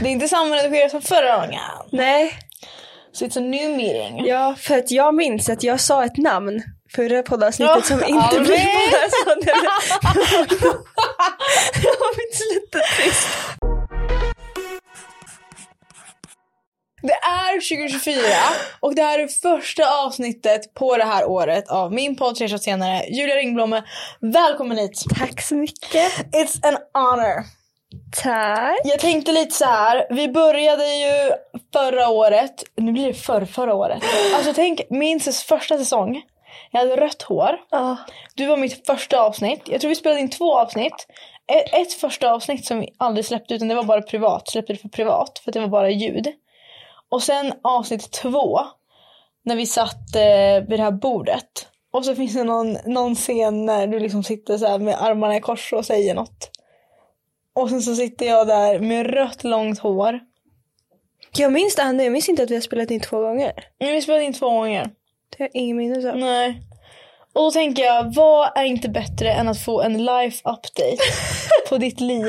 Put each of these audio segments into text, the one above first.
Det är inte samma redigering som förra gången. Nej, Så it's a new meeting. ja, för att jag minns att jag sa ett namn förra poddavsnittet Ja, som inte aldrig. blev så. Det var lite trist. Det är 2024 och det här är första avsnittet på det här året av min podd Tre senare. Julia Ringblomme, välkommen hit. Tack så mycket. It's an honor. Tack. Jag tänkte lite så här. vi började ju förra året, nu blir det förr, förra året. Alltså tänk min första säsong. Jag hade rött hår. Ja. Du var mitt första avsnitt. Jag tror vi spelade in två avsnitt. Ett, ett första avsnitt som vi aldrig släppte utan det var bara privat. Släppte det för privat för att det var bara ljud. Och sen avsnitt två. När vi satt eh, vid det här bordet. Och så finns det någon, någon scen när du liksom sitter så med armarna i kors och säger något. Och sen så sitter jag där med rött långt hår. Jag minns det Anna, jag minns inte att vi har spelat in två gånger. Men vi spelade in två gånger. Det har jag ingen minne av. Nej. Och då tänker jag, vad är inte bättre än att få en life update på ditt liv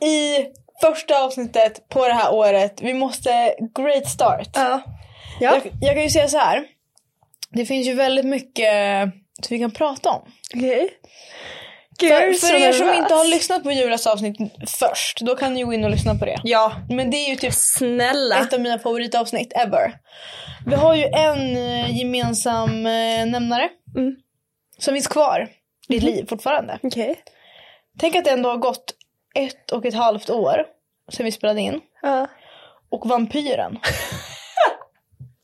i första avsnittet på det här året. Vi måste, great start. Ja. Ja, Jag, jag kan ju säga så här. Det finns ju väldigt mycket som vi kan prata om. okej. Gud, För, för er som inte har lyssnat på Julas avsnitt först, då kan ni gå in och lyssna på det. Ja, Men det är ju typ snälla. ett av mina favoritavsnitt ever. Vi har ju en eh, gemensam eh, nämnare Mm. som finns kvar i ditt liv fortfarande. Okej. Tänk att det ändå har gått ett och ett halvt år sedan vi spelade in. Ja. Och vampyren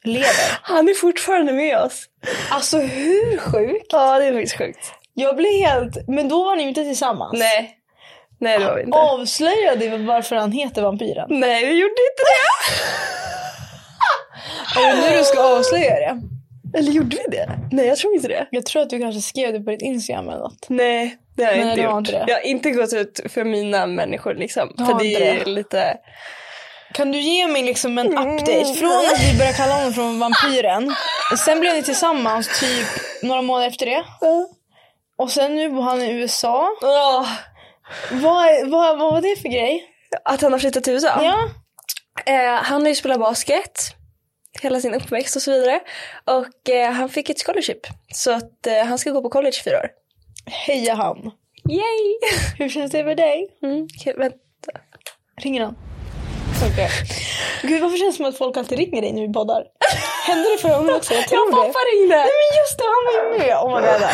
lever. Han är fortfarande med oss. Alltså hur sjukt? Ja, det är faktiskt sjukt. Jag blev helt... Men då var ni ju inte tillsammans. Nej. Nej, det var vi inte. Avslöjade vi varför han heter vampyren? Nej, vi gjorde inte det. Är det nu du ska avslöja det? Eller gjorde vi det? Nej, jag tror inte det. Jag tror att du kanske skrev det på ditt Instagram eller något. Nej, det har jag Nej, inte gjort. inte. Jag har inte gått ut för mina människor liksom. Du För det är det? lite... Kan du ge mig liksom en Mm. update? Från att vi började kalla honom från vampyren. Sen blev ni tillsammans typ några månader efter det. Och sen nu bor han i USA. Åh, Vad, vad, vad var det för grej? att han har flyttat till USA. Ja. Eh, han har ju spelat basket hela sin uppväxt och så vidare. Och eh, han fick ett scholarship. Så att eh, han ska gå på college fyra år. Heja han. Yay! Hur känns det för dig? Mm, okej, vänta. Ringer han? Okej. Gud varför känns det som att folk alltid ringer dig när vi poddar? Hände det förra gången också? Jag tror Ja, det. pappa ringde! Nej men just det, han var ju med. Oh my god.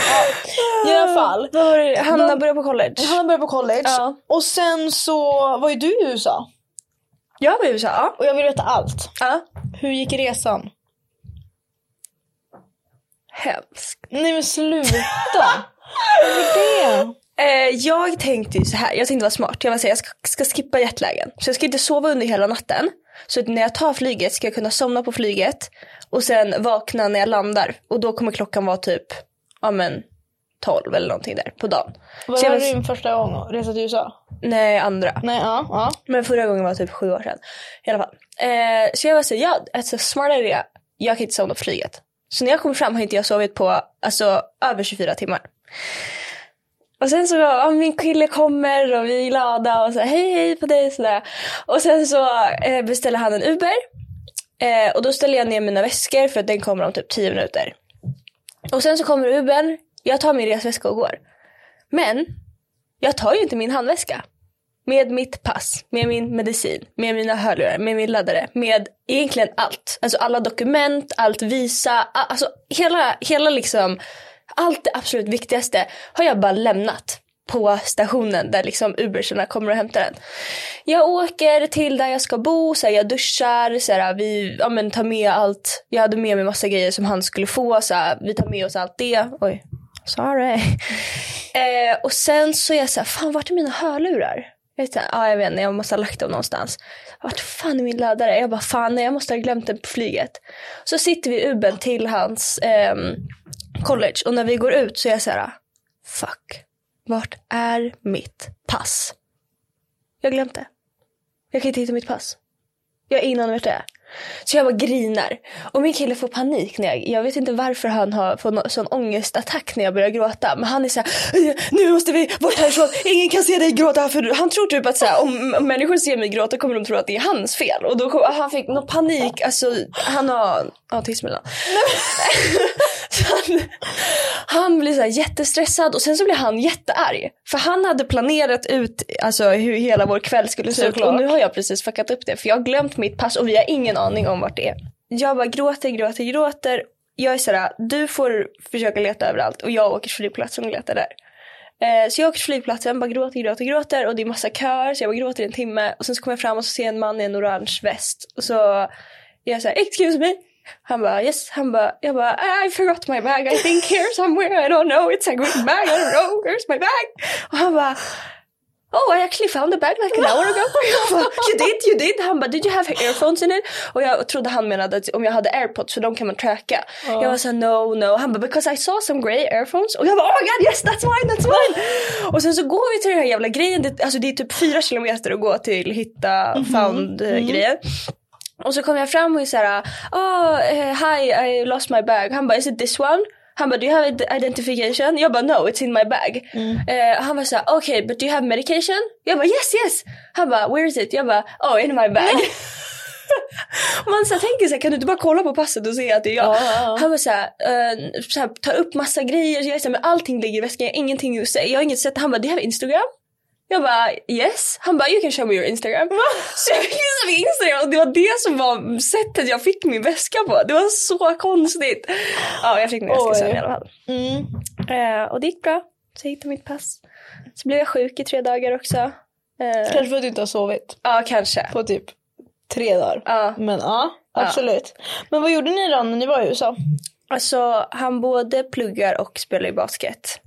Ja. I alla fall. Vad var det? Han De- har börjat på college. Han har börjat på college. Ja. Och sen så var ju du i USA. Jag var i USA, ja. Och jag vill veta allt. ja. Hur gick resan? Hemskt. Nej men sluta. Varför det? Eh, jag tänkte ju så här, jag tänkte vara smart. Jag var här, jag ska, ska skippa jetlagen. Så jag ska inte sova under hela natten. Så när jag tar flyget ska jag kunna somna på flyget och sen vakna när jag landar. Och då kommer klockan vara typ, ja men 12 eller någonting där på dagen. Var det var- din första gång resa till USA? Nej, andra. Nej, ja. ja. Men förra gången var typ sju år sedan. I alla fall. Eh, så jag var så ja, alltså smart idé. Jag kan inte somna på flyget. Så när jag kom fram har inte jag sovit på alltså, över 24 timmar. Och sen så, ja, min kille kommer och vi är glada och så hej hej på dig sådär. Och sen så eh, beställer han en Uber. Eh, och då ställer jag ner mina väskor för att den kommer om typ 10 minuter. Och sen så kommer Ubern, jag tar min resväska och går. Men jag tar ju inte min handväska. Med mitt pass, med min medicin, med mina hörlurar, med min laddare, med egentligen allt. Alltså alla dokument, allt visa, alltså hela, hela liksom, allt det absolut viktigaste har jag bara lämnat på stationen där liksom Ubersarna kommer och hämtar den. Jag åker till där jag ska bo, så här, jag duschar, så här, vi ja, men, tar med allt. Jag hade med mig massa grejer som han skulle få, så här, vi tar med oss allt det. Oj, sorry. eh, och sen så är jag så här, fan vart är mina hörlurar? Jag inte, ja, jag vet inte, jag måste ha lagt dem någonstans. Vart fan är min laddare? Jag bara, fan nej, jag måste ha glömt den på flyget. Så sitter vi i Uben till hans ehm, college och när vi går ut så är jag så här, fuck, vart är mitt pass? Jag har glömt det. Jag kan inte hitta mitt pass. Jag har innan vart det är. Så jag bara grinar. Och min kille får panik när jag, jag vet inte varför han har fått en sån ångestattack när jag börjar gråta. Men han är så här, nu måste vi bort härifrån, ingen kan se dig gråta. För han tror typ att så här, om, om människor ser mig gråta kommer de tro att det är hans fel. Och då kom, han fick någon panik, alltså han har autism eller han, han blir så jättestressad och sen så blir han jättearg. För han hade planerat ut alltså, hur hela vår kväll skulle se ut. Och nu har jag precis fuckat upp det för jag har glömt mitt pass och vi har ingen aning om vart det är. Jag bara gråter, gråter, gråter. Jag är såhär, du får försöka leta överallt och jag åker till flygplatsen och letar där. Eh, så jag åker till flygplatsen, bara gråter, gråter, gråter och det är massa köer så jag bara gråter i en timme. Och sen så kommer jag fram och så ser jag en man i en orange väst. Och så är jag såhär, excuse me. Han bara yes, han bara, jag bara I forgot my bag, I think here somewhere, I don't know, it's a green bag, I don't know, where's my bag? Och han bara Oh, I actually found the bag like an hour ago. Jag bara, you did, you did. Han bara, did you have earphones in it? Och jag trodde han menade att om jag hade airpods för de kan man tracka. Jag var såhär, no, no. Han bara, because I saw some grey earphones. Och jag bara, oh my god, yes that's mine, that's mine. Och sen så går vi till den här jävla grejen. Det, alltså det är typ fyra kilometer att gå till hitta found-grejen. Och så kom jag fram och är såhär, oh, eh, hi, I lost my bag. Han bara, is it this one? Han bara, do you have id- identification? Jag bara, no, it's in my bag. Eh, han var såhär, okay, but do you have medication? Jag bara, yes, yes. Han bara, where is it? Jag bara, oh, in my bag. Man så här, tänker såhär, kan du inte bara kolla på passet och se att det är jag? Ja, ja, ja. Han var såhär, uh, så här, tar upp massa grejer. Så jag är såhär, men allting ligger i väskan, jag har ingenting att säga. Jag har inget sätt. Han bara, do you have Instagram? Jag bara yes. Han bara you can show me your Instagram. Så jag visade min Instagram och det var det som var sättet jag fick min väska på. Det var så konstigt. Ja jag fick min väska Oj. sen i alla fall. Mm. Eh, och det gick bra. Så jag hittade mitt pass. Så blev jag sjuk i tre dagar också. Eh, Kanske för att du inte har sovit ja kanske. på typ tre dagar. Men ja, absolut. Men vad gjorde ni då när ni var i USA? Alltså han både pluggar och spelar i basket.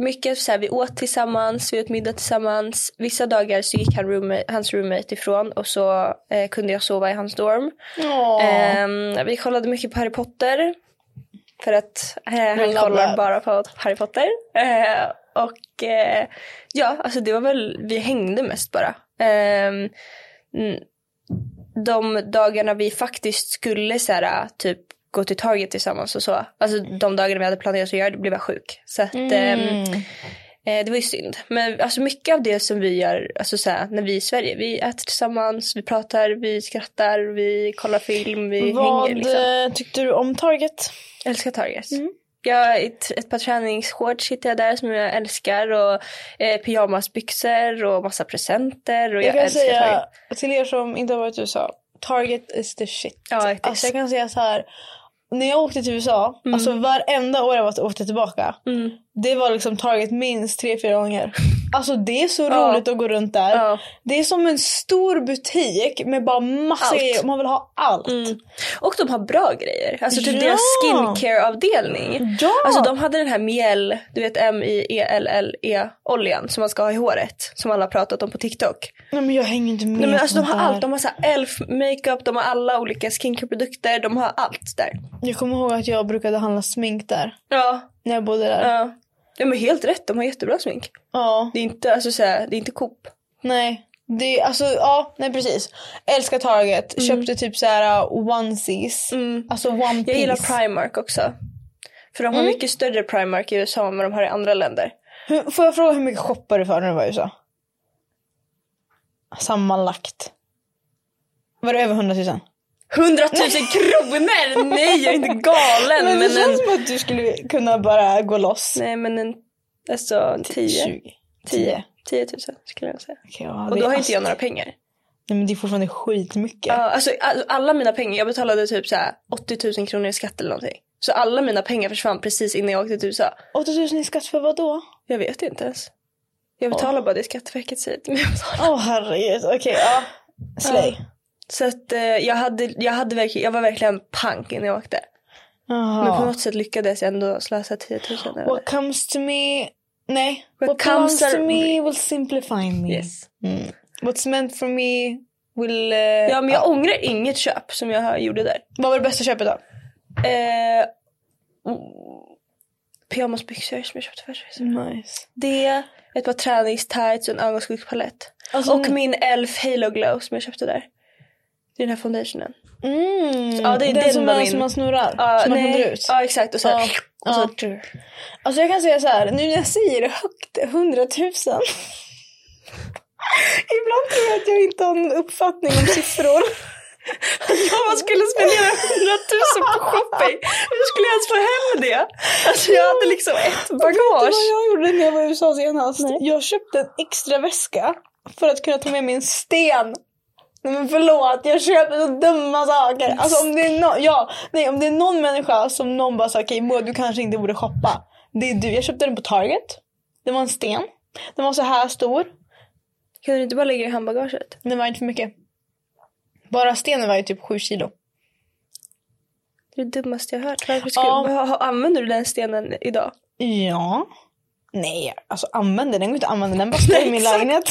Mycket så här, vi åt tillsammans, vi åt middag tillsammans. Vissa dagar så gick han roommate, hans roommate ifrån och så eh, kunde jag sova i hans dorm. Ehm, vi kollade mycket på Harry Potter. För att eh, han kollar that. bara på Harry Potter. Eh, och eh, ja, alltså det var väl, vi hängde mest bara. Ehm, de dagarna vi faktiskt skulle så här, typ gå till Target tillsammans och så. Alltså de dagarna vi hade planerat att göra det blev jag sjuk. Så att ehm, Mm. Eh, det var ju synd. Men alltså mycket av det som vi gör alltså såhär, när vi är i Sverige, vi äter tillsammans, vi pratar, vi skrattar, vi kollar film, vi Vad hänger liksom. eh, tyckte du om Target? Jag älskar Target. Jag har ett, ett par träningsshorts hittar jag där som jag älskar och eh, pyjamasbyxor och massa presenter och jag, Jag kan älskar säga Target. till er som inte har varit i USA, Target is the shit. Ja. Alltså jag kan säga så här. När jag åkte till USA, alltså varenda år jag åkte tillbaka, Mm. Det var liksom Target minst tre, fyra gånger. Alltså det är så Ja. roligt att gå runt där. Ja. Det är som en stor butik med bara massa Allt. grejer. Man vill ha allt. Mm. Och de har bra grejer. Alltså typ Ja. deras skincare-avdelning. Ja! Alltså de hade den här miel, du vet M-I-E-L-L-E oljan som man ska ha i håret. Som alla har pratat om på TikTok. Nej men jag hänger inte med Nej, men alltså, de har här. allt. De har så här elf makeup, de har alla olika skincare-produkter. De har allt där. Jag kommer ihåg att jag brukade handla smink där. Ja. När jag bodde där. Ja. Ja men helt rätt, de har jättebra smink. Ja. Det är inte, alltså, så här, det är inte Coop. Nej. Det, alltså, ja, nej precis. Älskar Target. Köpte typ så här uh, onesies. Mm. Alltså one piece. Jag gillar Primark också. För de har Mm. mycket större Primark i USA än vad de har i andra länder. Hur, får jag fråga hur mycket shoppar du för när du var i USA? Sammanlagt. Var det över 100 000? 100 000 kronor! Nej jag är inte galen. Men det men känns en, som att du skulle kunna bara gå loss. nej men en, alltså 10. 20. 10. 10 000 skulle jag säga. Okej, ja, Och då har inte jag några pengar. Nej men det är fortfarande skitmycket. Ja, alltså all- alla mina pengar, jag betalade typ så här 80 000 kronor i skatt eller någonting. Så alla mina pengar försvann precis innan jag åkte till USA. 8 000 i skatt för vad då? Jag vet inte ens. Jag betalar bara det Skatteverket säger till mig. Åh herregud, okej ja. Slay. Så att eh, jag, hade, jag, hade verkligen, jag var verkligen pank innan jag åkte. Jaha. Men på något sätt lyckades jag ändå slösa 10 000 över. What comes to me... Nej. What What, comes comes to me will simplify me. Yes. Mm. What's meant for me will... eh, Ja men jag ångrar inget köp som jag gjorde där. Vad var det bästa köpet då? Eh, oh, pyjamasbyxor som jag köpte först. Nice. Det, ett par träningstights och en ögonskuggspalett. Alltså, och min Elf Halo Glow som jag köpte där. Det är den här foundationen. Mm, Ja, det är den den som, var man, min- som man snurrar. Ja, som man nej. ut. Ja exakt och så, här, Ja, och så Alltså jag kan säga så här, nu när jag säger det högt, 100 000. Ibland tror jag att jag inte har någon uppfattning om siffror. Ja, man skulle spendera 100 000 på shopping. Hur skulle jag ens få hem det? Alltså jag hade liksom ett Vet du bagage. vad jag gjorde när jag var i USA senast? Jag köpte en extra väska för att kunna ta med mig en sten. Nej men förlåt, jag köper så dumma saker. Alltså om det är, no- ja, nej, om det är någon människa som någon bara sa okej Moa du kanske inte borde shoppa. Det är du. Jag köpte den på Target. Det var en sten. Den var så här stor. Kan du inte bara lägga i handbagaget? Den var inte för mycket. Bara stenen var ju typ 7 kilo. Det är det dummaste jag hört. Varför skulle, Ja. använder du den stenen idag? Ja. Nej, alltså använder den. går inte att använda. Den bara står i min lägenhet.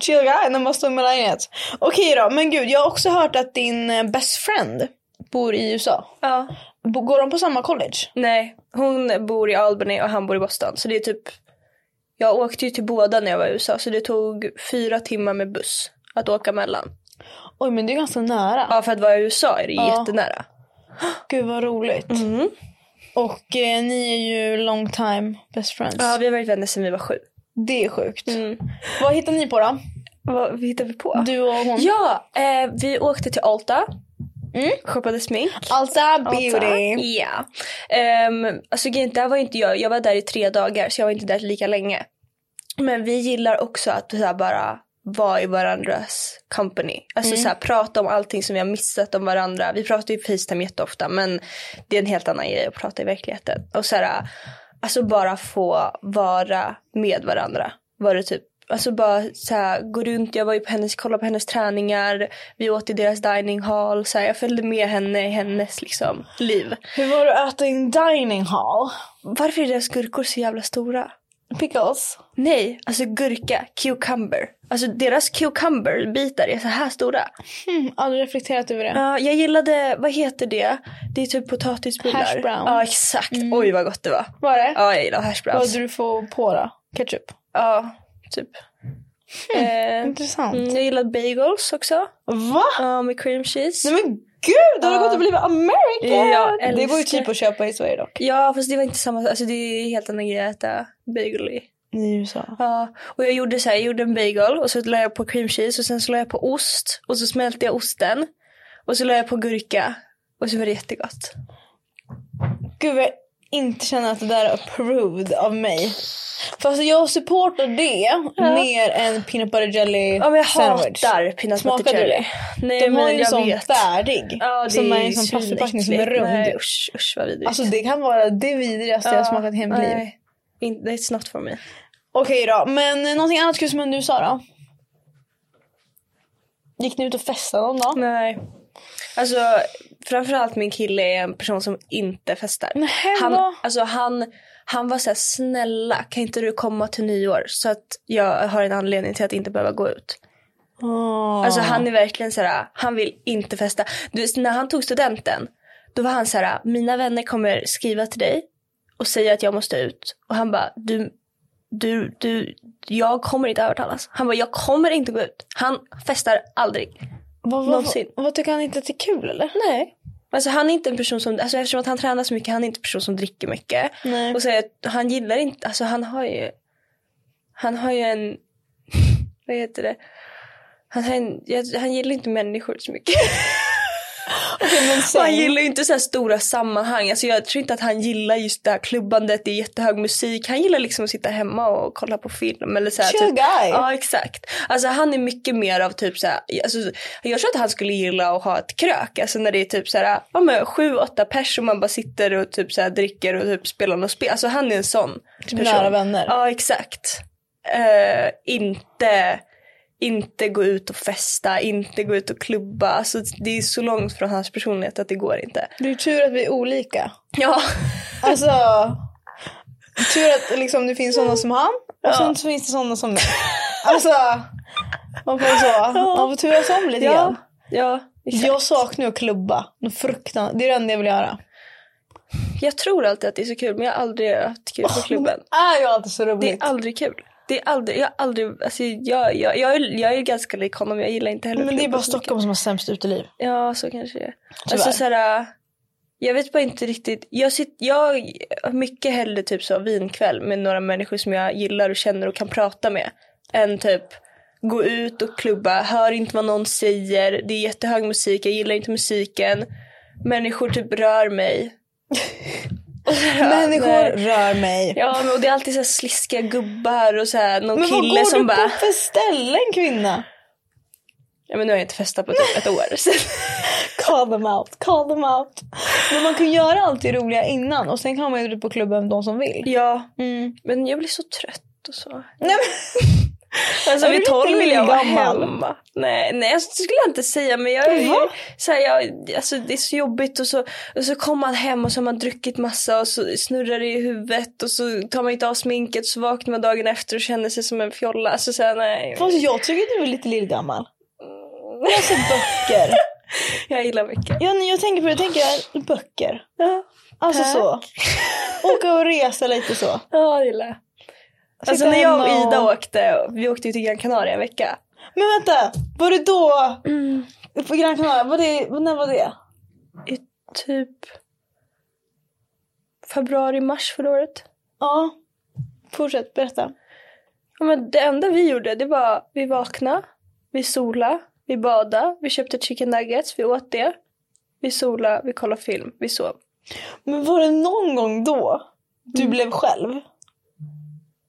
Chill guy, den bara står lägenhet. Okej då, men gud jag har också hört att din eh, best friend bor i USA. Ja. Går de på samma college? Nej, hon bor i Albany och han bor i Boston. Så det är typ... Jag åkte ju till båda när jag var i USA så det tog fyra timmar med buss att åka mellan. Oj men det är ganska nära. Ja, för att vara i USA är det Ja. jättenära. Gud vad roligt. Mm. Och eh, ni är ju long time best friends. Ja, vi har varit vänner sedan vi var sju. Det är sjukt. Mm. Vad hittar ni på då? Vad hittar vi på? Du och hon? Ja, eh, vi åkte till Alta. Mm. Shoppade smink. Alta beauty. Ja. Um, alltså där var inte jag, jag var där i tre dagar så jag var inte där lika länge. Men vi gillar också att så bara vara i varandras company. Alltså så här, prata om allting som vi har missat om varandra. Vi pratar ju Facetime jätteofta men det är en helt annan grej att prata i verkligheten. Och så här, alltså bara få vara med varandra. Var det typ Alltså bara så här, gå runt, jag var ju på hennes, kollade på hennes träningar, vi åt i deras dining hall, så här, jag följde med henne i hennes liksom, liv. Hur var det att äta i en dining hall? Varför är deras gurkor så jävla stora? Pickles? Nej, alltså gurka, cucumber. Alltså deras cucumberbitar är så här stora. Hmm, aldrig reflekterat över det. Ja, jag gillade, vad heter det? Det är typ potatisbullar. Hash brown. Ja, exakt. Oj vad gott det var. Var det? Ja, jag gillar hash Vad browns. hade du få på då? Ketchup? Ja, typ. Eh, Intressant. mm, jag gillade bagels också. Va? Ja, med cream cheese. Nej men gud, har du Ja. gått och blivit American? Jag det går ju typ att köpa i Sverige dock. Ja, fast det var inte samma. Alltså det är helt annan grej att äta bagel i. I USA. Ja, och jag gjorde så här, jag gjorde en bagel och så la jag på cream cheese och sen så la jag på ost och så smälte jag osten och så la jag på gurka och så var det jättegott. Gud vad jag inte känner att det där är approved av mig. För alltså jag supportar det mer än peanut butter jelly Ja men jag sandwich. hatar peanut Smakade butter du jelly. det? Nej De men har ju en sån vet. färdig. Ja, det som är en sån plastförpackning som är rund. Nej usch, usch vad vidrigt. Alltså det kan vara det vidrigaste jag har smakat i hela mitt liv. nej. It's not for me. Okej då, men någonting annat kul som hände i USA då? Gick ni ut och festade någon dag? Nej. Alltså framförallt min kille är en person som inte festar. Nej, Han, alltså, han, han var såhär, snälla kan inte du komma till nyår så att jag har en anledning till att inte behöva gå ut. Oh. Alltså han är verkligen såhär, han vill inte festa. Du, när han tog studenten, då var han såhär, mina vänner kommer skriva till dig och säga att jag måste ut. Och han bara, du, du, du, jag kommer inte övertalas. Han bara, jag kommer inte gå ut. Han festar aldrig. vad, vad, någonsin. vad, tycker han inte att det är kul eller? Nej. Alltså han är inte en person som, alltså eftersom att han tränar så mycket, han är inte en person som dricker mycket. Nej. Och att han gillar inte, alltså han har ju, han har ju en, vad heter det? Han, jag- han gillar inte människor så mycket. Och han gillar ju inte så stora sammanhang. Alltså jag tror inte att han gillar just det här klubbandet, det är jättehög musik. Han gillar liksom att sitta hemma och kolla på film. Eller så här, Chill typ, guy. Ja exakt. Alltså han är mycket mer av typ så här, alltså, jag tror att han skulle gilla att ha ett krök. Alltså när det är typ så här, ja men sju, åtta pers och man bara sitter och typ så här dricker och typ spelar något spel. Alltså han är en sån Typ nära vänner. Ja exakt. Eh, inte inte gå ut och festa, inte gå ut och klubba. Alltså, det är så långt från hans personlighet att det går inte. Det är tur att vi är olika. Ja, Alltså, tur att liksom, det finns sådana som han och Ja. sen finns det sådana som mig. Alltså, man får så, man får turas om lite ja, grann. ja. exakt. Jag saknar att klubba. Det är det enda jag vill göra. Jag tror alltid att det är så kul men jag har aldrig haft kul på klubben. Det är ju alltid så Det är roligt. aldrig kul. Det är aldrig, jag har aldrig, alltså jag, jag, jag, är, jag är ganska lik honom, jag gillar inte heller Men det är klubbar bara. Stockholm som har sämst uteliv. Ja, så kanske det är. Alltså såhär, jag vet bara inte riktigt. Jag, sitter, jag mycket hellre typ så vinkväll med några människor som jag gillar och känner och kan prata med. Än typ gå ut och klubba, hör inte vad någon säger, det är jättehög musik, jag gillar inte musiken. Människor typ rör mig. Människor nej. rör mig. Ja, men och det är alltid så sliskiga gubbar och så här, någon Men vad kille går som du bara... på för ställen kvinna? Ja, men nu har jag inte festat på typ ett år. Så. Call them out, call them out. Men man kan göra allt det roliga innan och sen kan man ju dra på klubben med de som vill. ja, Mm. men jag blir så trött och så. Nej, men, Alltså Är vid lite tolv vill jag vara gammal? hemma. Nej, nej alltså, det skulle jag inte säga men jag är Va? så här, jag, alltså, det är så jobbigt och så, och så kommer man hem och så har man druckit massa och så snurrar det i huvudet och så tar man inte av sminket så vaknar man dagen efter och känner sig som en fjolla. Alltså så här, nej. alltså, jag tycker du är lite lillgammal. Läser böcker. Jag gillar mycket. Ja, jag tänker på det, jag tänker böcker. Ja, Alltså Tack. så. Åka och resa lite så. ja det gillar jag. Alltså Sitta när jag och Ida åkte, vi åkte ju till Gran Canaria en vecka. Men vänta, var det då på Gran Canaria? Var det, när var det? I typ februari, mars förra året. Ja. Fortsätt, berätta. Ja, men det enda vi gjorde det var vi vaknade, vi sola, vi badade, vi köpte chicken nuggets, vi åt det. Vi sola, vi kollade film, vi sov. Men var det någon gång då du Mm. blev själv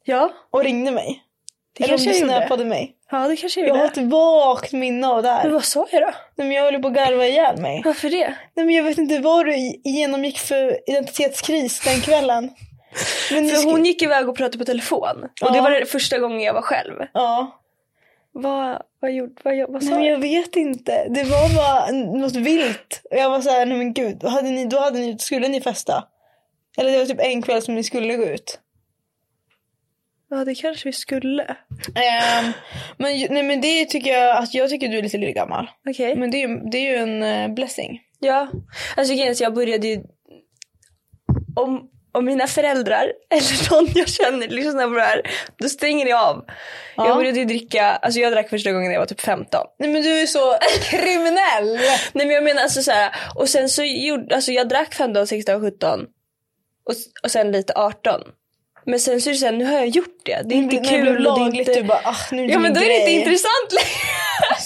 Ja, och ringde mig? det Eller om kanske du jag gjorde. snappade mig? Ja, det kanske jag Jag har gjorde. ett vagt minne av det här. Men vad sa jag då? Nej, men jag höll på att garva ihjäl mig. Varför det? Nej, men jag vet inte vad du genomgick för identitetskris den kvällen. Men För sk- hon gick iväg och pratade på telefon. Och det Ja. var det första gången jag var själv. Ja. Vad, vad, gjorde, vad, vad, vad sa Nej, men jag? jag vet inte. Det var bara n- något vilt. Och jag var så här, nej men gud. Hade ni, då hade ni, skulle ni festa? Eller det var typ en kväll som ni skulle gå ut. Ja, det kanske vi skulle. Ehm, men, nej, men det tycker jag, att jag tycker du är lite lillgammal. Okej. Men det är ju, det är ju en eh, blessing. Ja, alltså grejen jag började ju... Om, om mina föräldrar eller någon jag känner lyssnar på det här, då stänger ni av. Ja. Jag började ju dricka, alltså jag drack första gången när jag var typ 15. Nej men du är så kriminell! Nej men jag menar alltså så här, och sen så gjorde, alltså jag drack 15, 16, 17 och, och sen lite 18. Men sen så är det så här, nu har jag gjort det. Det är inte det kul. blev och det är lagligt, inte... du bara, ah, nu är det Ja men då är det inte intressant längre.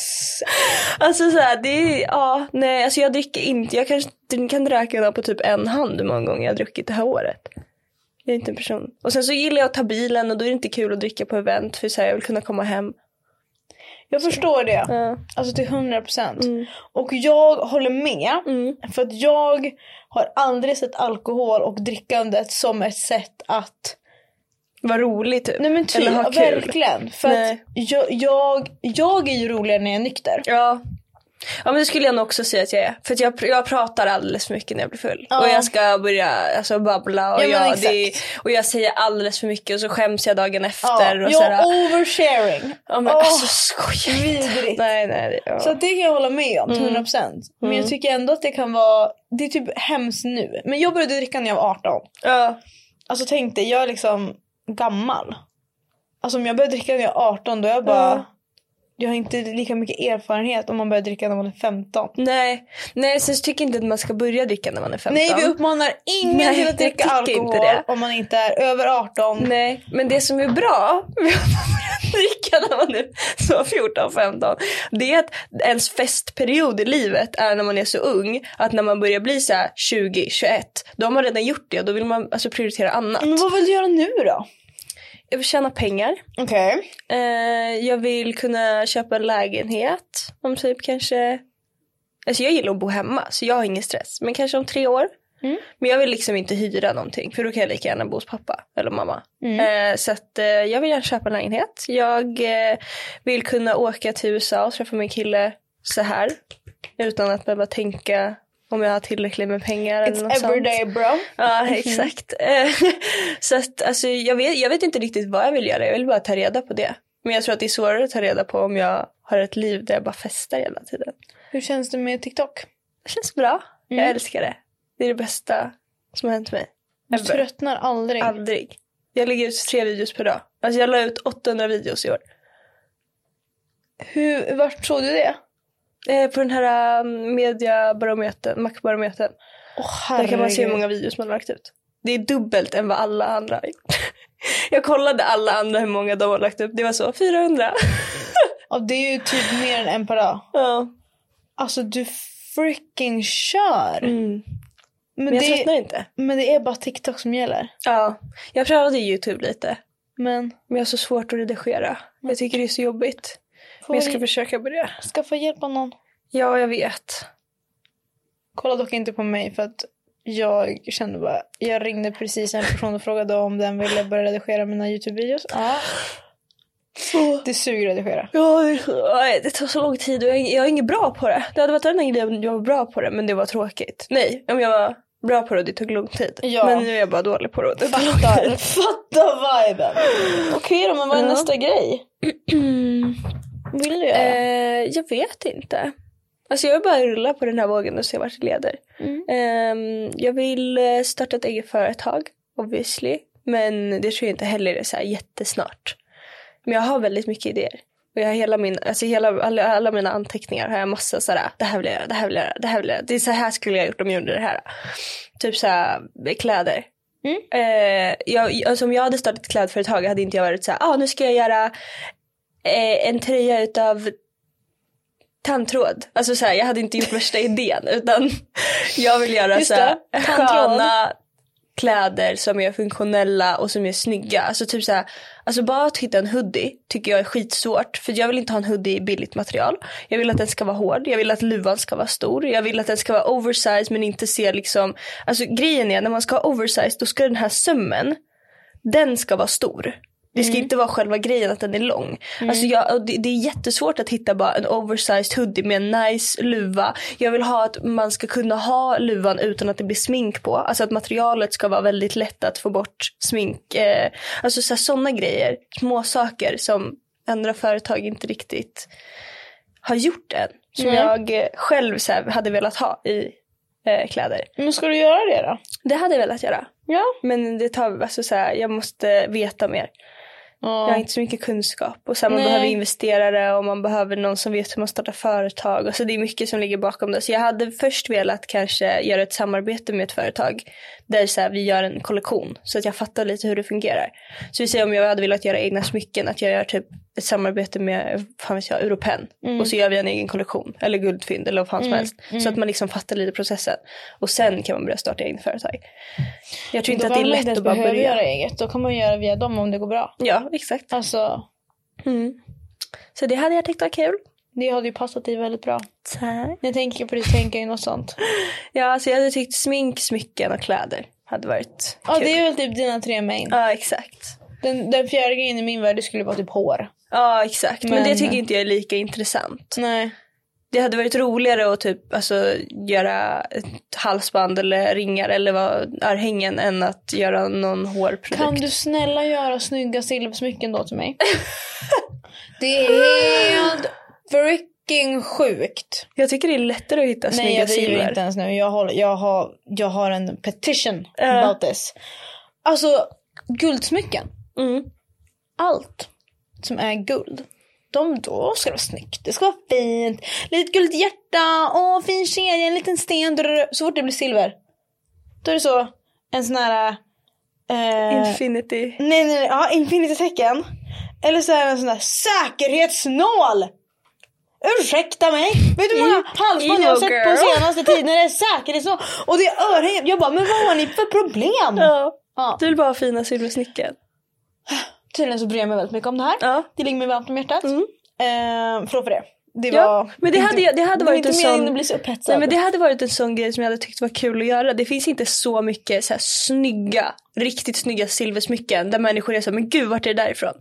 Alltså så här, det är, ja, nej, alltså jag dricker inte, jag kanske kan räkna på typ en hand hur många gånger jag har druckit det här året. Jag är inte en person. Och sen så gillar jag att ta bilen och då är det inte kul att dricka på event för så här, jag vill kunna komma hem. Jag förstår det. Ja. Alltså till 100 procent. Mm. Och jag håller med. Mm. För att jag har aldrig sett alkohol och drickandet som ett sätt att Vad roligt typ. Nej men typ, Eller ha ja, kul. verkligen. För Nej. att jag, jag, jag är ju roligare när jag är nykter. Ja. Ja men det skulle jag nog också säga att jag är. För att jag, jag pratar alldeles för mycket när jag blir full. Ja. Och jag ska börja alltså, babbla och, Ja, men jag, det, och jag säger alldeles för mycket och så skäms jag dagen Ja, efter. och jag sådär. oversharing. Ja men Åh, alltså skoja vidrigt. Nej nej. Ja. Så det kan jag hålla med om till Mm. 100%. Men Mm. jag tycker ändå att det kan vara, det är typ hemskt nu. Men jag började dricka när jag var 18. ja. Alltså tänk dig, jag är liksom gammal. Alltså om jag började dricka när jag var 18 då är jag bara, Ja jag har inte lika mycket erfarenhet om man börjar dricka när man är 15. Nej. Nej så tycker jag inte att man ska börja dricka när man är 15. Nej vi uppmanar ingen Nej, till att dricka tycker alkohol om man inte är över 18. Nej, men det som är bra med att dricka när man är så 14, 15. Det är att ens festperiod i livet är när man är så ung. Att när man börjar bli så här 20, 21. Då har man redan gjort det och då vill man alltså prioritera annat. Men vad vill du göra nu då? Jag vill tjäna pengar. Okej. Eh, jag vill kunna köpa en lägenhet. Om typ kanske... Alltså jag gillar att bo hemma så jag har ingen stress. Men kanske om tre år. Mm. Men jag vill liksom inte hyra någonting för då kan jag lika gärna bo hos pappa eller mamma. Mm. Eh, så att eh, jag vill gärna köpa en lägenhet. Jag eh, vill kunna åka till USA och träffa min kille så här. Utan att behöva tänka om jag har tillräckligt med pengar eller något It's sånt. everyday bro. Ja, exakt. Eh, så att alltså, jag, vet, jag vet inte riktigt vad jag vill göra. Jag vill bara ta reda på det. Men jag tror att det är svårare att ta reda på om jag har ett liv där jag bara festar hela tiden. Hur känns det med TikTok? Det känns bra. Jag Mm. älskar det. Det är det bästa som har hänt mig. Du Ever. tröttnar aldrig. Aldrig. Jag lägger ut tre videos per dag. Alltså jag la ut 800 videos i år. Hur, vart såg du det? Eh, på den här um, mediabarometern, Macbarometern. Oh, Där kan man se hur många videos man har lagt ut. Det är dubbelt än vad alla andra. Jag kollade alla andra hur många de har lagt upp. Det var så 400. Ja, det är ju typ mer än en per dag. ja. Alltså du freaking kör! Mm. Men, Men jag det, tröttnar inte. men det är bara TikTok som gäller. Ja. Jag prövade Youtube lite. Men Men jag har så svårt att redigera. Jag tycker det är så jobbigt. Men jag ska försöka börja. skaffa hjälp av någon. Ja, jag vet. Kolla dock inte på mig för att jag kände bara, jag ringde precis en person och frågade om den ville börja redigera mina YouTube-videos. Ja. Det suger att redigera. Ja, det- det tar så lång tid och jag, är- jag är inget bra på det. Det hade varit en grej om jag var bra på det, men det var tråkigt. Nej, om jag var bra på det och det tog lång tid. Ja. Men nu är jag bara dålig på det och det tar lång Fattar, tid. fattar viben. Okej då, men vad är Ja. nästa grej? Vill du göra? Eh, jag vet inte. Alltså jag vill bara rulla på den här vågen och se vart det leder. Mm. Ehm, jag vill eh, starta ett eget företag, obviously. Men det tror jag inte heller är så här jättesnart. Men jag har väldigt mycket idéer. Och jag har hela min, alltså hela, alla, alla mina anteckningar har jag massa sådär, det här vill jag göra, det här vill jag göra, det här vill jag göra. Det är så här skulle jag ha gjort om jag gjorde det här. Typ såhär kläder. Mm. Eh, jag, alltså om jag hade startat ett klädföretag hade inte jag varit såhär, ah, nu ska jag göra eh, en tröja utav tandtråd. Alltså så här, jag hade inte gjort värsta idén utan jag vill göra Just så här, det, tandtråd. sköna kläder som är funktionella och som är snygga. Alltså typ så här, alltså bara att hitta en hoodie tycker jag är skitsvårt för jag vill inte ha en hoodie i billigt material. Jag vill att den ska vara hård, jag vill att luvan ska vara stor, jag vill att den ska vara oversized men inte se liksom, alltså grejen är när man ska ha oversized då ska den här sömmen, den ska vara stor. Det ska inte vara själva grejen att den är lång. Alltså jag, det, det är jättesvårt att hitta bara en oversized hoodie med en nice luva. Jag vill ha att man ska kunna ha luvan utan att det blir smink på. Alltså att materialet ska vara väldigt lätt att få bort smink. Eh, alltså sådana grejer. Små saker som andra företag inte riktigt har gjort än. Som Nej. jag själv så här, hade velat ha i eh, kläder. Men ska du göra det då? Det hade jag velat göra. Ja. Men det tar, alltså så här, jag måste veta mer. Jag har inte så mycket kunskap. Och så här, man Nej. behöver investerare och man behöver någon som vet hur man startar företag. Och så det är mycket som ligger bakom det. Så jag hade först velat kanske göra ett samarbete med ett företag. Där så här, vi gör en kollektion. Så att jag fattar lite hur det fungerar. Så vi säger om jag hade velat göra egna smycken. Att jag gör typ ett samarbete med fan vet jag, Europen. Och så gör vi en egen kollektion. Eller guldfynd eller vad fan som helst. Så att man liksom fattar lite processen. Och sen kan man börja starta egna företag. Jag tror inte att det är lätt att bara börja. göra eget. Då kan man göra via dem om det går bra. Ja, exakt. Alltså, Mm. Så det hade jag tyckt var kul. Det hade ju passat dig väldigt bra. Tack. Jag tänker på det tänker jag något sånt. Ja, alltså jag hade tyckt smink, smycken och kläder hade varit Ja, kul. det är väl typ dina tre main. Ja, exakt. Den, den fjärde grejen i min värld skulle vara typ hår. Ja, exakt. Men, Men- det tycker inte jag är lika intressant. Nej. Det hade varit roligare att typ, alltså, göra ett halsband eller ringar eller vad, örhängen än att göra någon hårprodukt. Kan du snälla göra snygga silversmycken då till mig? det är helt freaking sjukt. Jag tycker det är lättare att hitta Nej snygga jag driver silver. inte ens nu. Jag, håller, jag, har, jag har en petition Ja. about this. Alltså guldsmycken. Mm. Allt som är guld. De, då ska det vara snyggt. Det ska vara fint. Litet guldigt hjärta. Åh, fin kedja. En liten sten. drr. Så fort det blir silver. Då är det så. En sån här... Eh, Infinity. nej, nej, nej. Ja, infinity-tecken. Eller så är det en sån här säkerhetsnål. Ursäkta mig. Vet du hur många halsband jag har sett på senaste tiden när det är säkerhetsnål? Och det är örhängen. Jag bara, men vad har ni för problem? Ja. Ja. Du vill bara ha fina silversmycken. Tydligen så bryr jag mig väldigt mycket om det här. Ja. Det ligger mig varmt om hjärtat. Mm. Eh, förlåt för det. det Ja, var... men det hade, det hade det var varit inte en sån... bli så. Nej men det hade varit en sån grej som jag hade tyckt var kul att göra. Det finns inte så mycket så här snygga, riktigt snygga silversmycken där människor är så men gud vart är det därifrån?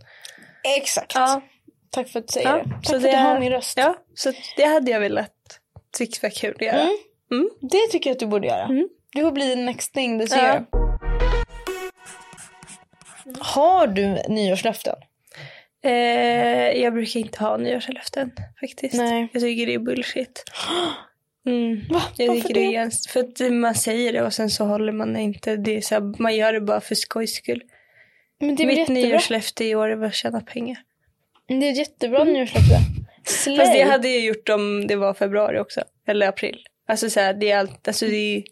Exakt. Ja. Tack för att du säger Ja, det. Tack så för det att du har min röst. Ja, så det hade jag velat tyckt var kul att göra. Mm. Mm. Det tycker jag att du borde göra. Mm. Du får bli next thing this Ja. year. Har du nyårslöften? Eh, jag brukar inte ha nyårslöften faktiskt. Nej. Jag tycker det är bullshit. Mm. Va? Jag Varför det? det är för att man säger det och sen så håller man det inte. Det är så här, man gör det bara för skojs skull. Men det är Mitt jättebra. nyårslöfte i år är att tjäna pengar. Det är ett jättebra nyårslöfte. Slay. Fast det hade jag gjort om det var februari också. Eller april. Alltså så här, det är allt, alltså det är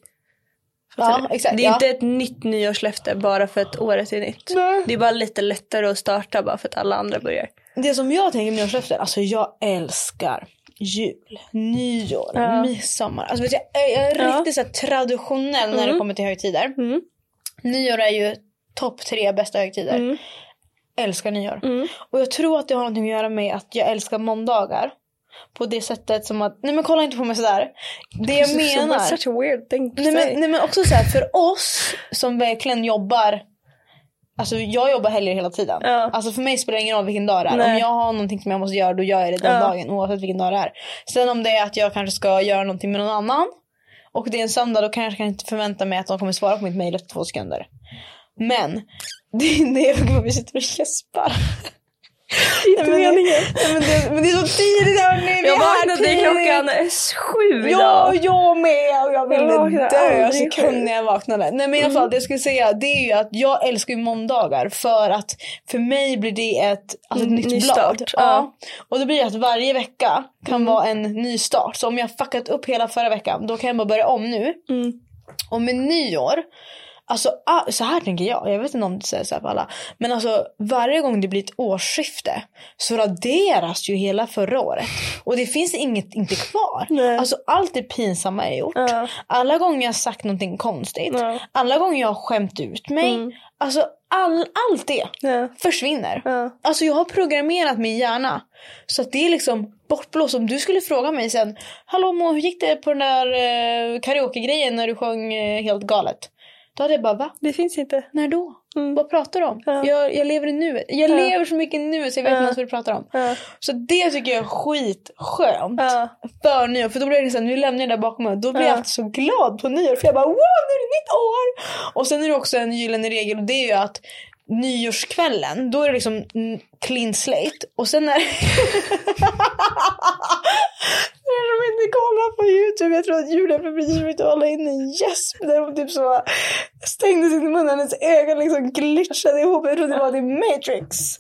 Ja, exakt, Det är ja. inte ett nytt nyårslöfte bara för att året är nytt. Nej. Det är bara lite lättare att starta bara för att alla andra börjar. Det som jag tänker med nyårslöften, alltså jag älskar jul, nyår, Ja. midsommar. Alltså jag är, jag är Ja. riktigt så traditionell när det Mm. kommer till högtider. Mm. Nyår är ju topp tre bästa högtider. Mm. Älskar nyår. Mm. Och jag tror att det har någonting att göra med att jag älskar måndagar. På det sättet som att, nej men kolla inte på mig sådär. Det jag menar. Such a weird thing to Nej men, nej men också så här för oss som verkligen jobbar Alltså jag jobbar helger hela tiden. Ja. Alltså för mig spelar det ingen roll vilken dag det är. Nej. Om jag har någonting som jag måste göra då gör jag det den Ja. dagen oavsett vilken dag det är. Sen om det är att jag kanske ska göra någonting med någon annan och det är en söndag då kanske jag kan inte förvänta mig att de kommer svara på mitt mejl efter två sekunder. Men det är det jag vi sitter och gäspar. inte Nej, men det- meningen. Nej, men, det, men det är så tidigt hörni. vi Jag är vaknade klockan sju Ja, idag. jag med och jag ville Jag dö själv. när jag vaknade. Nej men i alla fall det jag skulle säga det är ju att jag älskar ju måndagar för att för mig blir det ett, alltså ett Mm, nytt ny blad. start, Ja. ja. Och det blir att varje vecka kan vara en ny start. Så om jag fuckat upp hela förra veckan då kan jag bara börja om nu. Mm. Och med nyår, alltså ah, så här tänker jag, jag vet inte om det säger så här för alla. Men alltså varje gång det blir ett årsskifte så raderas ju hela förra året. Och det finns inget inte kvar. Nej. Alltså allt det pinsamma jag gjort. Ja. Alla gånger jag sagt någonting konstigt. Ja. Alla gånger jag har skämt ut mig. Mm. Alltså all, allt det Ja. försvinner. Ja. Alltså jag har programmerat min hjärna. Så att det är liksom bortblåst. Om du skulle fråga mig sen. Hallå Mo, hur gick det på den där eh, karaoke-grejen när du sjöng eh, helt galet? Då hade jag bara va? Det finns inte. När då? Mm. Vad pratar du om? Ja. Jag, jag lever i nuet. Jag Ja. lever så mycket nuet så jag vet Ja. inte ens vad du pratar om. Ja. Så det tycker jag är skitskönt. Ja. För nyår. För då blir det liksom, nu lämnar jag det där bakom mig. Då blir Ja. jag alltid så glad på nyår. För jag bara wow, nu är det nytt år! Och sen är det också en gyllene regel och det är ju att nyårskvällen, då är det liksom clean slate. Och sen är För er som inte kollar på YouTube, jag tror att Julia försökte hålla in en gäsp där hon typ så stängde sin mun, hennes ögon liksom glitchade ihop. Jag trodde det var The Matrix.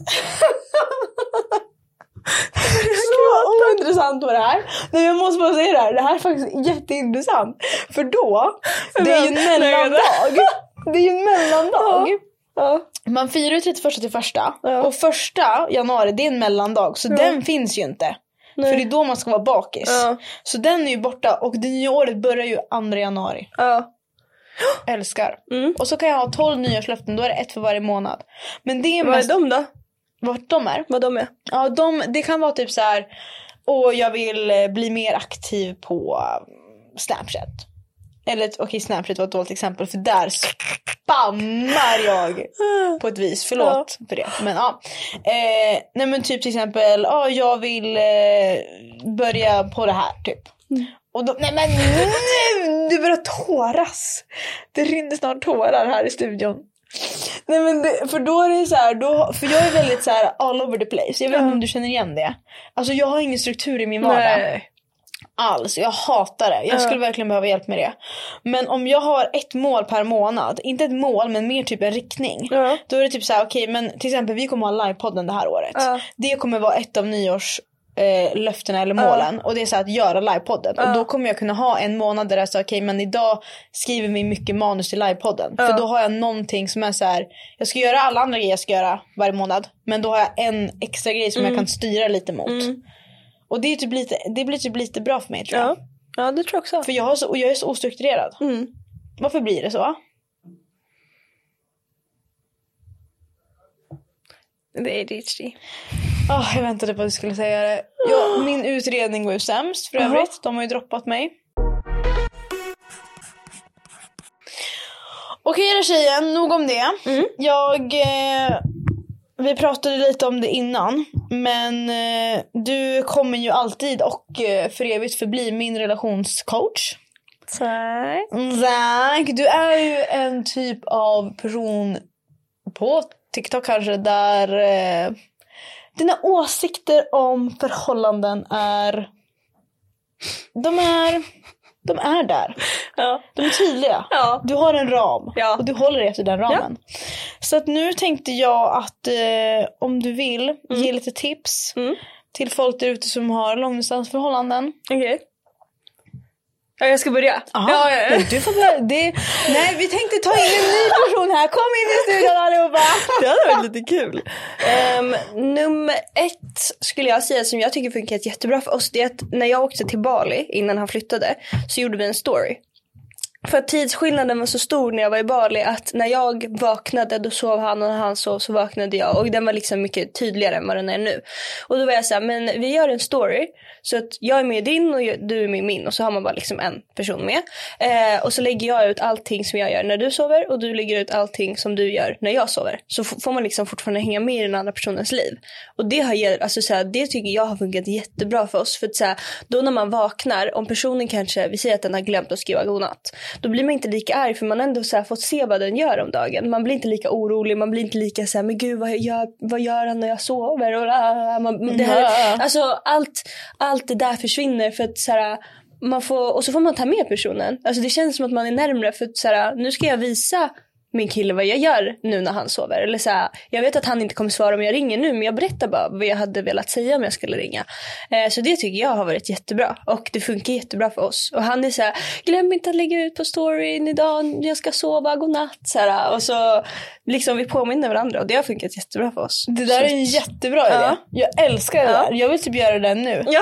Så ointressant var det här. Nej jag måste bara säga det här, det här är faktiskt jätteintressant. För då, det är ju en mellandag. Det är ju en mellandag. Ja. Man firar ju 31 till första. Ja. Och första januari det är en mellandag. Så Ja. den finns ju inte. Nej. För det är då man ska vara bakis. Så den är ju borta och det nya året börjar ju 2 januari. Ja. Älskar. Mm. Och så kan jag ha 12 nyårslöften, då är det ett för varje månad. Men det är Vad är mest de då? vart de är. Vad de är? Ja, de, det kan vara typ så här. Åh, jag vill eh, bli mer aktiv på um, Snapchat. Eller okej, Snapchat var ett dåligt exempel för där spammar jag på ett vis. Förlåt för det. Men ja. Eh, nej men typ till exempel, ja jag vill eh, börja på det här typ. Och då, nej men nu! Du börjar tåras. Det rinner snart tårar här i studion. Nej men det, för då är det så här, då, för jag är väldigt så här all over the place. Jag vet inte Ja. om du känner igen det. Alltså jag har ingen struktur i min vardag alls. Jag hatar det. Jag Ja. skulle verkligen behöva hjälp med det. Men om jag har ett mål per månad, inte ett mål men mer typ en riktning. Ja. Då är det typ så här, okej men till exempel vi kommer ha livepodden det här året. Ja. Det kommer vara ett av nyårs eh, löftena eller målen och det är så att göra livepodden och Ja. då kommer jag kunna ha en månad där jag säger okej men idag skriver vi mycket manus till livepodden för Ja. då har jag någonting som är så här jag ska göra alla andra grejer jag ska göra varje månad men då har jag en extra grej som jag kan styra lite mot Mm. Och det, är typ lite, det blir typ lite bra för mig tror jag. Ja. ja, det tror jag också. För jag, har så, och jag är så ostrukturerad. Mm. Varför blir det så? Det är ADHD. Ah, jag väntade på att du skulle säga det. Ja, min utredning går ju sämst för övrigt. De har ju droppat mig. Okej då tjejen, nog om det. Jag... Eh, vi pratade lite om det innan. Men eh, du kommer ju alltid och eh, för evigt förbli min relationscoach. Tack. Tack. Du är ju en typ av person på TikTok kanske där eh, dina åsikter om förhållanden är de är de är där. Ja. De är tydliga. Ja. Du har en ram Ja. och du håller dig efter den ramen. Så att nu tänkte jag att eh, om du vill ge lite tips Mm. till folk där ute som har långdistansförhållanden. Okej. Ja, jag ska börja. Ja, ja, ja. Du får börja. Det, nej, vi tänkte ta in en ny person här. Kom in i studion allihopa. Det hade varit lite kul. Ehm, nummer ett skulle jag säga som jag tycker funkat jättebra för oss. Det är att när jag åkte till Bali innan han flyttade så gjorde vi en story. För att tidsskillnaden var så stor när jag var i Bali att när jag vaknade då sov han och när han sov så vaknade jag. Och den var liksom mycket tydligare än vad den är nu. Och då var jag så här, men vi gör en story. Så att jag är med i din och du är med i min. Och så har man bara liksom en person med. Eh, och så lägger jag ut allting som jag gör när du sover. Och du lägger ut allting som du gör när jag sover. Så får man liksom fortfarande hänga med i den andra personens liv. Och det, har, alltså, så här, det tycker jag har funkat jättebra för oss. För att, så här, då när man vaknar, om personen kanske, vi säger att den har glömt att skriva godnatt. Då blir man inte lika arg för man har ändå så fått se vad den gör om dagen. Man blir inte lika orolig, man blir inte lika så här, men gud vad gör, vad gör han när jag sover? Och, ah, man, det här, alltså allt, allt det där försvinner för att så här, man får, och så får man ta med personen. Alltså det känns som att man är närmre för att så här, nu ska jag visa min kille vad jag gör nu när han sover. Eller så här, jag vet att han inte kommer svara om jag ringer nu men jag berättar bara vad jag hade velat säga om jag skulle ringa. Eh, så det tycker jag har varit jättebra och det funkar jättebra för oss. Och han är så här, glöm inte att lägga ut på storyn idag, jag ska sova, godnatt. Så här, och så liksom vi påminner varandra och det har funkat jättebra för oss. Det där så, är en jättebra idé. Ja. Jag älskar det Ja. där. Jag vill typ göra det nu. Ja.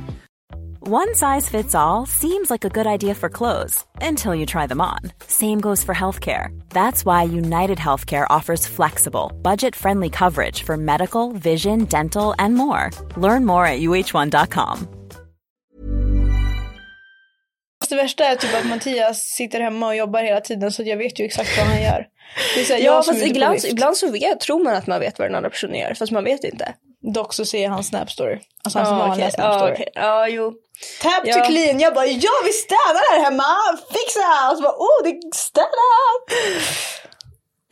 One size fits all seems like a good idea for clothes until you try them on. Same goes for healthcare. That's why United Healthcare offers flexible, budget friendly coverage for medical, vision, dental, and more. Learn more at uh1.com. Det värsta är typ att Mattias sitter hemma och jobbar hela tiden så jag vet ju exakt vad han gör. Det är så här, Ja jag som fast ibland, ibland så vet, tror man att man vet vad den andra personen gör fast man vet inte. Dock så ser jag hans snap story. Alltså hans Ja, vanliga okej. snap Ja, okej. Ja, jo. Tap Ja. to clean. Jag bara ja vi städar här hemma. Fixa! Och så bara oh det är städat.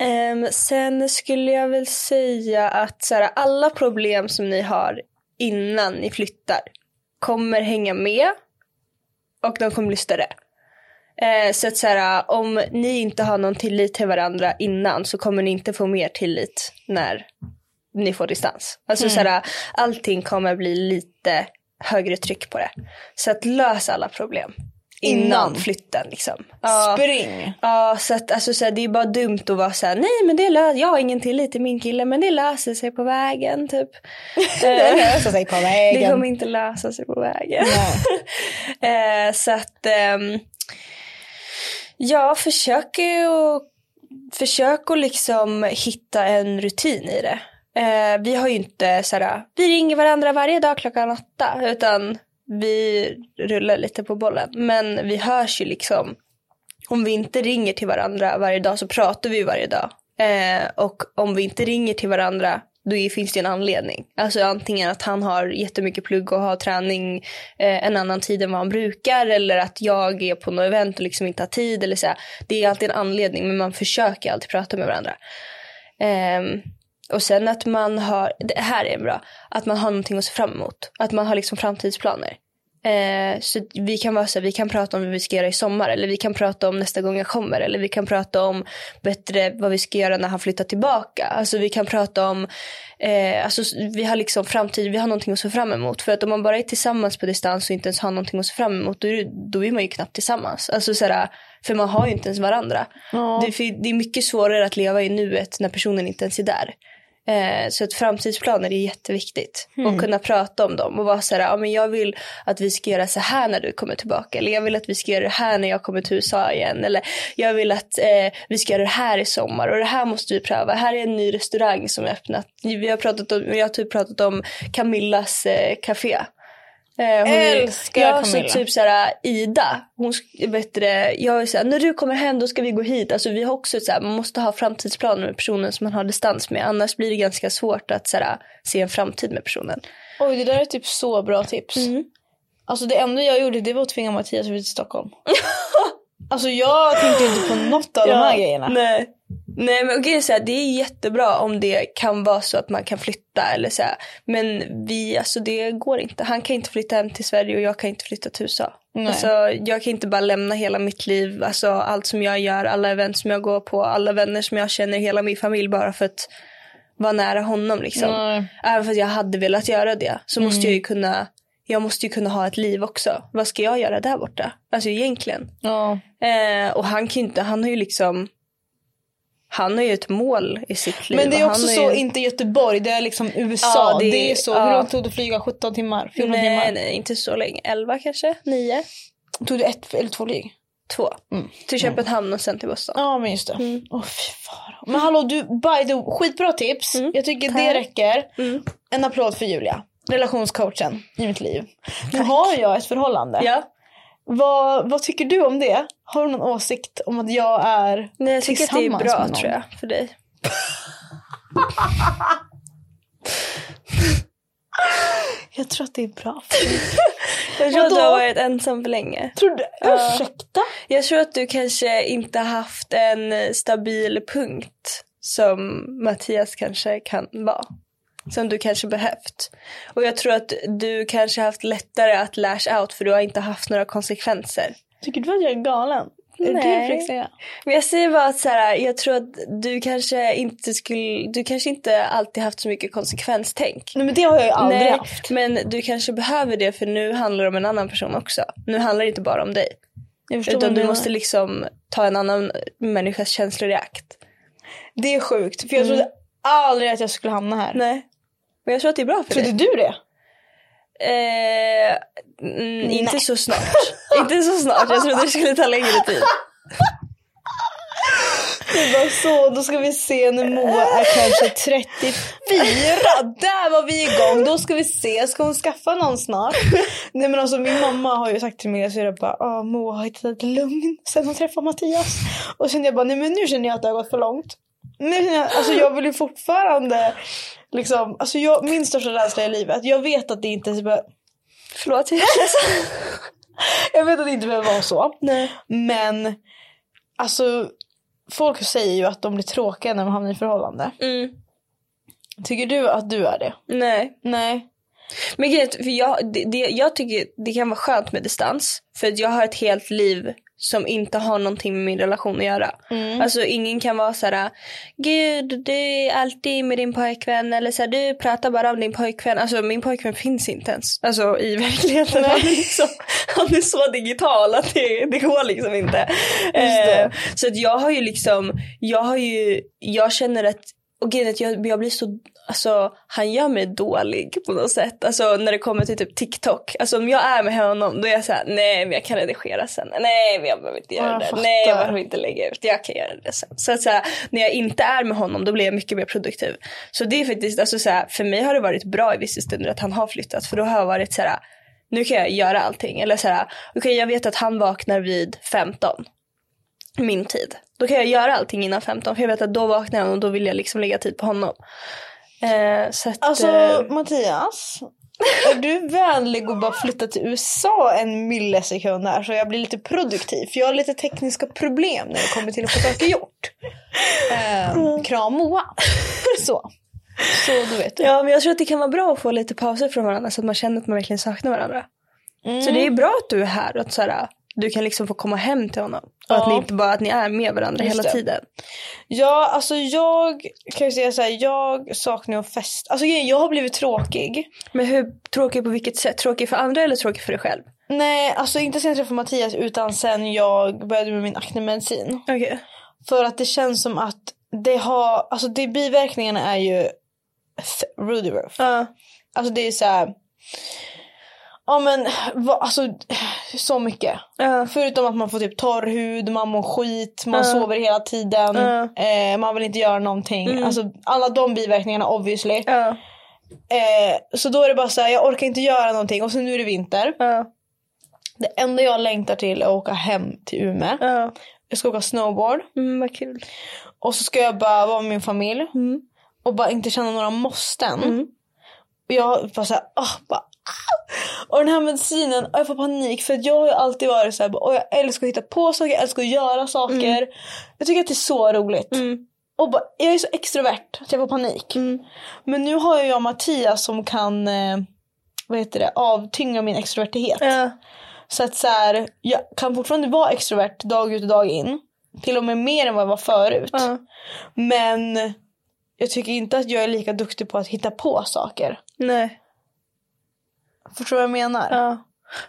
Ehm, sen skulle jag väl säga att så här, alla problem som ni har innan ni flyttar kommer hänga med och de kommer bli större. Eh, så att så här, om ni inte har någon tillit till varandra innan så kommer ni inte få mer tillit när ni får distans. Alltså så här, allting kommer bli lite högre tryck på det. Så att lös alla problem innan, Innan. flytten liksom. Ja. Spring. Ja, så att alltså, så här, det är bara dumt att vara så här, nej men det löser, jag har ingen tillit till min kille men det löser sig på vägen typ. Det löser sig på Det vägen. kommer inte lösa sig på vägen. Eh, så att, ehm, ja försök att, försök att liksom hitta en rutin i det. Eh, vi har ju inte såhär, vi ringer varandra varje dag klockan åtta utan vi rullar lite på bollen. Men vi hörs ju liksom om vi inte ringer till varandra varje dag så pratar vi varje dag. Eh, och om vi inte ringer till varandra då finns det en anledning. Alltså antingen att han har jättemycket plugg och har träning eh, en annan tid än vad han brukar eller att jag är på något event och liksom inte har tid. Eller så här. Det är alltid en anledning men man försöker alltid prata med varandra. Ehm, och sen att man har, det här är bra, att man har någonting att se fram emot. Att man har liksom framtidsplaner. Eh, så vi kan vara så här, vi kan prata om vad vi ska göra i sommar eller vi kan prata om nästa gång jag kommer eller vi kan prata om bättre vad vi ska göra när han flyttar tillbaka. Alltså vi kan prata om, eh, alltså vi har liksom framtid, vi har någonting att se fram emot. För att om man bara är tillsammans på distans och inte ens har någonting att se fram emot då är, då är man ju knappt tillsammans. Alltså så här, för man har ju inte ens varandra. Ja. Det, det är mycket svårare att leva i nuet när personen inte ens är där. Eh, så att framtidsplaner är jätteviktigt. Och kunna prata om dem och vara så här, ja men jag vill att vi ska göra så här när du kommer tillbaka. Eller jag vill att vi ska göra det här när jag kommer till USA igen. Eller jag vill att eh, vi ska göra det här i sommar och det här måste vi pröva. Här är en ny restaurang som är öppnat. Vi har pratat om, jag har typ pratat om Camillas eh, café. Eh, hon Älskar ja, Camilla. Så typ såhär Ida, hon vet det, jag är såhär, när du kommer hem då ska vi gå hit. Alltså vi har också såhär, man måste ha framtidsplaner med personen som man har distans med. Annars blir det ganska svårt att såhär, se en framtid med personen. Oj, det där är typ så bra tips. Alltså det enda jag gjorde det var att tvinga Mattias att flytta till Stockholm. alltså jag tänkte inte på något av de här grejerna. Nej. Nej men okej, så här, det är jättebra om det kan vara så att man kan flytta eller så här. Men vi, alltså det går inte. Han kan inte flytta hem till Sverige och jag kan inte flytta till USA. Nej. Alltså, jag kan inte bara lämna hela mitt liv, alltså allt som jag gör, alla event som jag går på, alla vänner som jag känner, hela min familj bara för att vara nära honom liksom. Nej. Även för att jag hade velat göra det så måste jag ju kunna, jag måste ju kunna ha ett liv också. Vad ska jag göra där borta? Alltså egentligen. Ja. Eh, och han kan ju inte, han har ju liksom han har ju ett mål i sitt liv. Men det är också så, ju... inte Göteborg, det är liksom USA. Ja, det, det- är så. ja. Hur långt tog det att flyga? 17 timmar? 14 Nej, timmar? nej, inte så länge. 11 kanske? 9? Tog det ett eller två flyg? Två. Till Köpenhamn och sen till Boston. Ja men just det. Åh fy fan. Men hallå du, by the skitbra tips. Jag tycker det Tack. räcker. Mm. En applåd för Julia. Relationscoachen i mitt liv. Nu har jag ett förhållande. Ja. Vad, vad tycker du om det? Har du någon åsikt om att jag är Nej, jag tycker att det är bra tror jag för dig. Jag tror att det är bra för dig. Jag tror att du har varit ensam för länge. Tror du? Ursäkta? Jag tror att du kanske inte haft en stabil punkt som Mattias kanske kan vara. Som du kanske behövt. Och jag tror att du kanske haft lättare att lash out för du har inte haft några konsekvenser. Tycker du att jag är galen? Är det det du Nej. säga? Men jag säger bara att så här, jag tror att du kanske inte skulle, du kanske inte alltid haft så mycket konsekvenstänk. Nej men det har jag ju aldrig Nej, haft. men du kanske behöver det för nu handlar det om en annan person också. Nu handlar det inte bara om dig. Jag förstår Utan du måste liksom ta en annan människas känslor i akt. Det är sjukt. För jag trodde aldrig att jag skulle hamna här. Nej. Men jag tror att det är bra för Trodde dig. du det? Eh, mm, inte så snart. inte så snart. Jag trodde det skulle ta längre tid. Det var så, då ska vi se när Moa är kanske 34. Där var vi igång. Då ska vi se, ska hon skaffa någon snart? Nej men alltså min mamma har ju sagt till mig, så jag bara, ah, Moa har hittat ett lugn sen hon träffade Mattias. Och sen jag bara, nej men nu känner jag att det har gått för långt. Nu alltså jag vill ju fortfarande liksom, alltså jag, min största rädsla i livet, jag vet att det inte så Förlåt. jag vet att det inte behöver vara så. Nej. Men alltså folk säger ju att de blir tråkiga när de hamnar i förhållande. Mm. Tycker du att du är det? Nej. Nej. Men grejen för jag, det, det, jag tycker det kan vara skönt med distans. För att jag har ett helt liv som inte har någonting med min relation att göra. Alltså ingen kan vara så här, gud du är alltid med din pojkvän eller så här, du pratar bara om din pojkvän. Alltså min pojkvän finns inte ens. Alltså i verkligheten. Han är, liksom, han är så digital att det, det går liksom inte. Eh, så att jag har ju liksom, jag har ju, jag känner att och grejen att jag, jag blir så, alltså han gör mig dålig på något sätt. Alltså när det kommer till typ TikTok. Alltså om jag är med honom då är jag såhär, nej men jag kan redigera sen. Nej men jag behöver inte göra Ja, jag det. fattar. Nej jag behöver inte lägga ut. Jag kan göra det sen. Så att så här, när jag inte är med honom då blir jag mycket mer produktiv. Så det är faktiskt, alltså så här, för mig har det varit bra i vissa stunder att han har flyttat. För då har jag varit så här, nu kan jag göra allting. Eller så här, okej jag vet att han vaknar vid 15 min tid. Då kan jag göra allting innan 15 för jag vet att då vaknar han och då vill jag liksom lägga tid på honom. Eh, så att, Alltså eh, Mattias. Är du vänlig och bara flytta till USA en millisekund här så jag blir lite produktiv? För jag har lite tekniska problem när det kommer till att få saker gjort. Eh, kram Moa. Så. Så du vet. ja men jag tror att det kan vara bra att få lite pauser från varandra så att man känner att man verkligen saknar varandra. Så det är bra att du är här och att så här, du kan liksom få komma hem till honom. Och att Ja. ni inte bara att ni är med varandra Just hela det. tiden. Ja, alltså jag kan ju säga så här, jag saknar att festa. Alltså jag har blivit tråkig. Men hur tråkig på vilket sätt? Tråkig för andra eller tråkig för dig själv? Nej, alltså inte sen jag träffade Mattias utan sen jag började med min aknemedicin. Okej. För att det känns som att det har, alltså det biverkningarna är ju Rudy Roof. Ja. Alltså det är så här. Ja men va, alltså så mycket. Ja. Förutom att man får typ torr hud, man mår skit, man Ja. sover hela tiden, Ja. eh, man vill inte göra någonting. Mm. Alltså alla de biverkningarna obviously. Eh, så då är det bara så här, jag orkar inte göra någonting och sen nu är det vinter. Det enda jag längtar till är att åka hem till Umeå. Ja. Jag ska åka snowboard Mm, vad kul. och så ska jag bara vara med min familj Mm. och bara inte känna några måsten. Mm. Och jag bara såhär, ah, bara. Och den här medicinen, jag får panik för jag har ju alltid varit såhär, och jag älskar att hitta på saker, jag älskar att göra saker. Jag tycker att det är så roligt. Mm. Och bara, jag är så extrovert att jag får panik. Mm. Men nu har jag Mattias som kan eh, vad heter det, avtynga min extroverthet. Ja. Så att så här, jag kan fortfarande vara extrovert dag ut och dag in. Till och med mer än vad jag var förut. Ja. Men jag tycker inte att jag är lika duktig på att hitta på saker. Nej. Förstår du vad jag menar? Ja.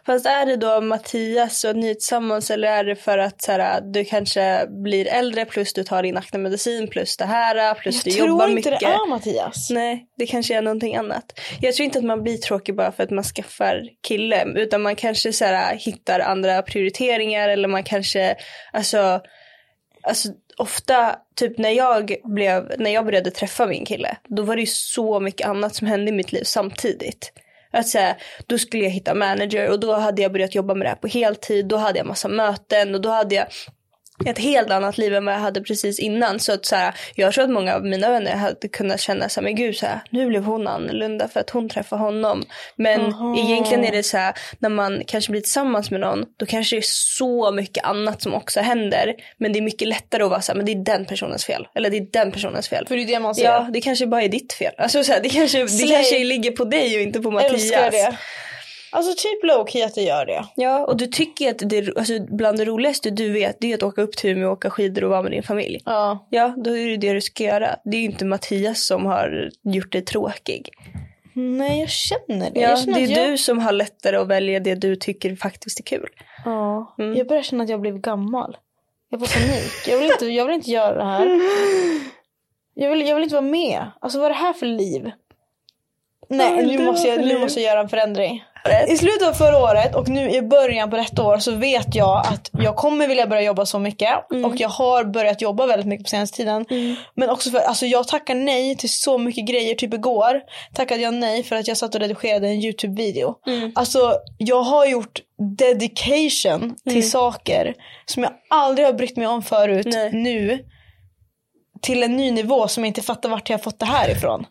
Fast är det då Mattias och ni tillsammans eller är det för att så här, du kanske blir äldre plus du tar din aknemedicin plus det här plus jag du tror jobbar inte mycket? det är Mattias. Nej, det kanske är någonting annat. Jag tror inte att man blir tråkig bara för att man skaffar kille. Utan man kanske så här, hittar andra prioriteringar eller man kanske, alltså, alltså ofta, typ när jag, blev, när jag började träffa min kille, då var det ju så mycket annat som hände i mitt liv samtidigt. Att säga, då skulle jag hitta manager och då hade jag börjat jobba med det här på heltid. Då hade jag massa möten och då hade jag ett helt annat liv än vad jag hade precis innan. Så att så här, jag tror att många av mina vänner hade kunnat känna så här, men gud, så här, nu blev hon annorlunda för att hon träffade honom. Men Aha. egentligen är det så här, när man kanske blir tillsammans med någon, då kanske det är så mycket annat som också händer. Men det är mycket lättare att vara så här, men det är den personens fel. Eller det är den personens fel. För det är det man ser. Ja, det kanske bara är ditt fel. Alltså så här, det, kanske, det Slay. kanske ligger på dig och inte på Mattias. Älskar det. Alltså typ low-key att det gör det. Ja, och du tycker att det, alltså, bland det roligaste du vet det är att åka upp till Umeå och åka skidor och vara med din familj. Ja. Ja, då är det det du ska göra. Det är ju inte Mattias som har gjort dig tråkig. Nej jag känner det. Ja, känner det är jag... du som har lättare att välja det du tycker faktiskt är kul. Ja. Mm. Jag börjar känna att jag blev gammal. Jag får panik. Jag vill inte, jag vill inte göra det här. Jag vill, jag vill inte vara med. Alltså vad är det här för liv? Nej, nu måste, jag, nu måste jag göra en förändring. I slutet av förra året och nu i början på detta år så vet jag att jag kommer vilja börja jobba så mycket. Och jag har börjat jobba väldigt mycket på senaste tiden. Men också för alltså jag tackar nej till så mycket grejer. Typ igår tackade jag nej för att jag satt och redigerade en YouTube-video. Alltså jag har gjort dedication till saker som jag aldrig har brytt mig om förut Nej. nu. Till en ny nivå som jag inte fattar vart jag har fått det här ifrån.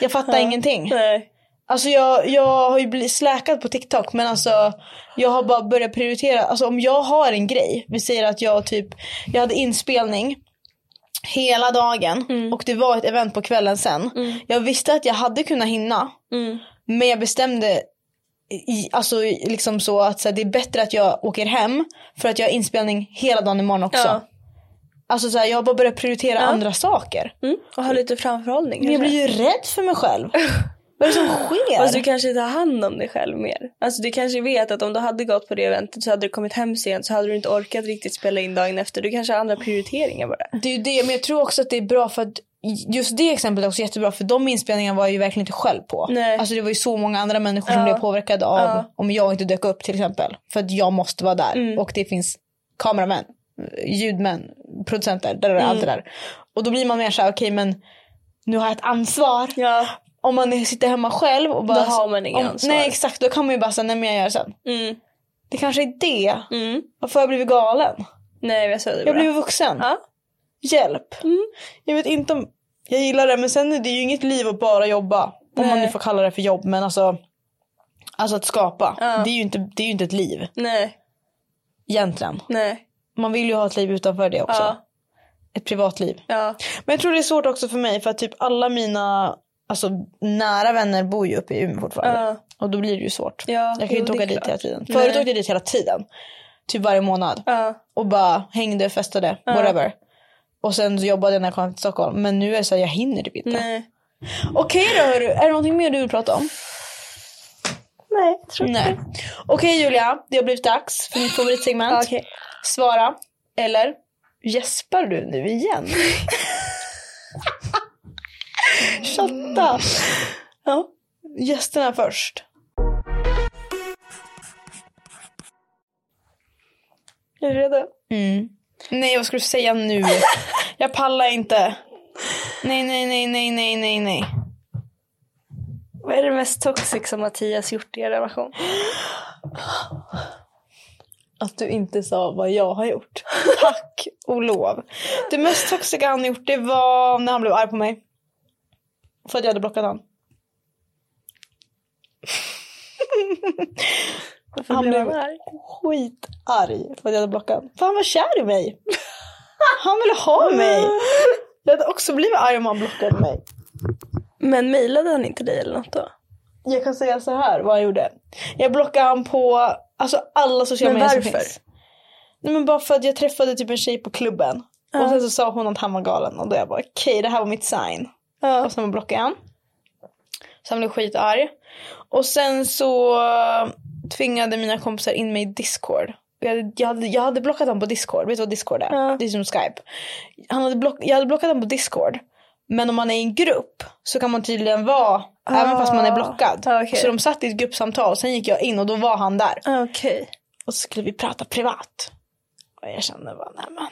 Jag fattar ingenting. Nej. Alltså jag, jag har ju blivit släkad på TikTok men alltså jag har bara börjat prioritera. Alltså om jag har en grej, vi säger att jag typ, jag hade inspelning hela dagen och det var ett event på kvällen sen. Jag visste att jag hade kunnat hinna Mm. men jag bestämde i, alltså liksom så att så här, det är bättre att jag åker hem för att jag har inspelning hela dagen imorgon också. Ja. Alltså så här, jag har bara börjat prioritera andra saker. Mm. Och ha lite framförhållning. Men jag blir ju rädd för mig själv. Vad är det som sker? Fast du kanske tar hand om dig själv mer. Alltså du kanske vet att om du hade gått på det eventet så hade du kommit hem sent så hade du inte orkat riktigt spela in dagen efter. Du kanske har andra prioriteringar bara. Det är ju det, men jag tror också att det är bra för att just det exemplet är också jättebra för de inspelningarna var jag ju verkligen inte själv på. Nej. Alltså det var ju så många andra människor som Ja. blev påverkade av Ja. om jag inte dök upp till exempel. För att jag måste vara där Mm. och det finns kameramän, ljudmän, producenter, där, där, allt det där. Och då blir man mer såhär, okej men nu har jag ett ansvar. Ja. Om man sitter hemma själv och bara... Då har man inget om, ansvar. Nej exakt, då kan man ju bara säga nej men jag gör det sen. Mm. Det kanske är det. Mm. Varför har jag blivit galen? Nej, jag sa det Jag bra. har blivit vuxen. Ja. Hjälp. Mm. Jag vet inte om jag gillar det men sen är det ju inget liv att bara jobba. Om man Nej. nu får kalla det för jobb men alltså. Alltså att skapa. Ja. Det, är ju inte, det är ju inte ett liv Nej, egentligen. nej. Man vill ju ha ett liv utanför det också. Ja. Ett privatliv. Ja. Men jag tror det är svårt också för mig för att typ alla mina alltså nära vänner bor ju uppe i Umeå fortfarande. Ja. Och då blir det ju svårt. Ja, jag kan ju inte det åka dit klart. hela tiden. Nej. Förut åkte jag dit hela tiden. Typ varje månad. Ja. Och bara hängde, festade, whatever. Och sen jobbade jag när jag kom till Stockholm. Men nu är det så här, jag hinner typ inte. Nej. Okej då hörru, är det någonting mer du vill prata om? Nej, jag tror inte Nej. Okej Julia, det har blivit dags för mitt favoritsegment. Ja, Okej. Svara. Eller gäspar du nu igen? Shotta. Ja. Gästerna först. Är du redo? Mm. Nej, vad ska du säga nu? Jag pallar inte. Nej, nej, nej, nej, nej, nej, nej. Vad är det mest toxic som Mattias gjort i er relation? Att du inte sa vad jag har gjort. Tack och lov. Det mest toxiska han gjort det var när han blev arg på mig. För att jag hade blockat. Varför Han blev arg? skitarg för att jag hade blockat han. För han var kär i mig. Han ville ha mig. Jag hade också blivit arg om han blockade mig. Men mejlade han inte dig eller något då? Jag kan säga så här vad jag gjorde. Jag blockade han på alltså, alla sociala medier som finns. Nej men bara för att jag träffade typ en tjej på klubben. Ja. Och sen så sa hon att han var galen och då jag bara okej det här var mitt sign. Ja. Och sen blockade han. Så han blev skitarg. Och sen så tvingade mina kompisar in mig i discord. Jag hade, jag, hade, jag hade blockat honom på discord. Vet du vad discord är? Ja. Det är som skype. Han hade block, jag hade blockat honom på discord. Men om man är i en grupp så kan man tydligen vara även fast man är blockad. Ah, okej. Så de satt i ett gruppsamtal. Sen gick jag in och då var han där. Okej. Och så skulle vi prata privat. Och jag kände bara nej men.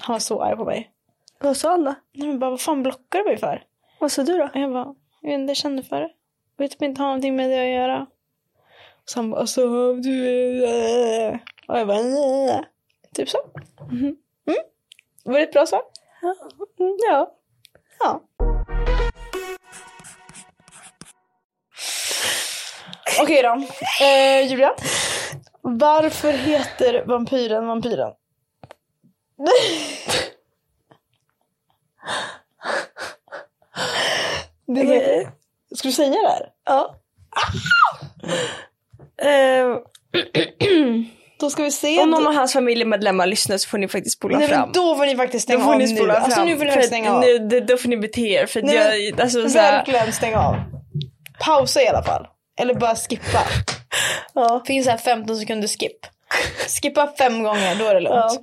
Han var så arg på mig. Vad sa han då? Nej men bara vad fan blockar du mig för? Vad sa du då? Och jag bara, jag vet inte, jag kände för det. Jag vet typ inte ha någonting med det att göra. Så han bara, alltså du. Och jag bara, "Nej." typ så. Mm. Var det ett bra svar? Mm, Ja. Ja. Okej då. Eh, Julia. Varför heter vampyren vampyren? det Okej. Ska du säga det här? Ja. Eh, Då ska vi se. om någon av hans familjemedlemmar lyssnar så får ni faktiskt spola Nej, fram. då får ni faktiskt stänga får av nu. fram. Alltså nu får ni stänga av. Nu, det, då får ni bete er. För Nej, jag, alltså, så här, Verkligen stänga av. Pausa i alla fall. Eller bara skippa. ja. Finns här 15 sekunder skip. Skippa fem gånger, då är det lugnt.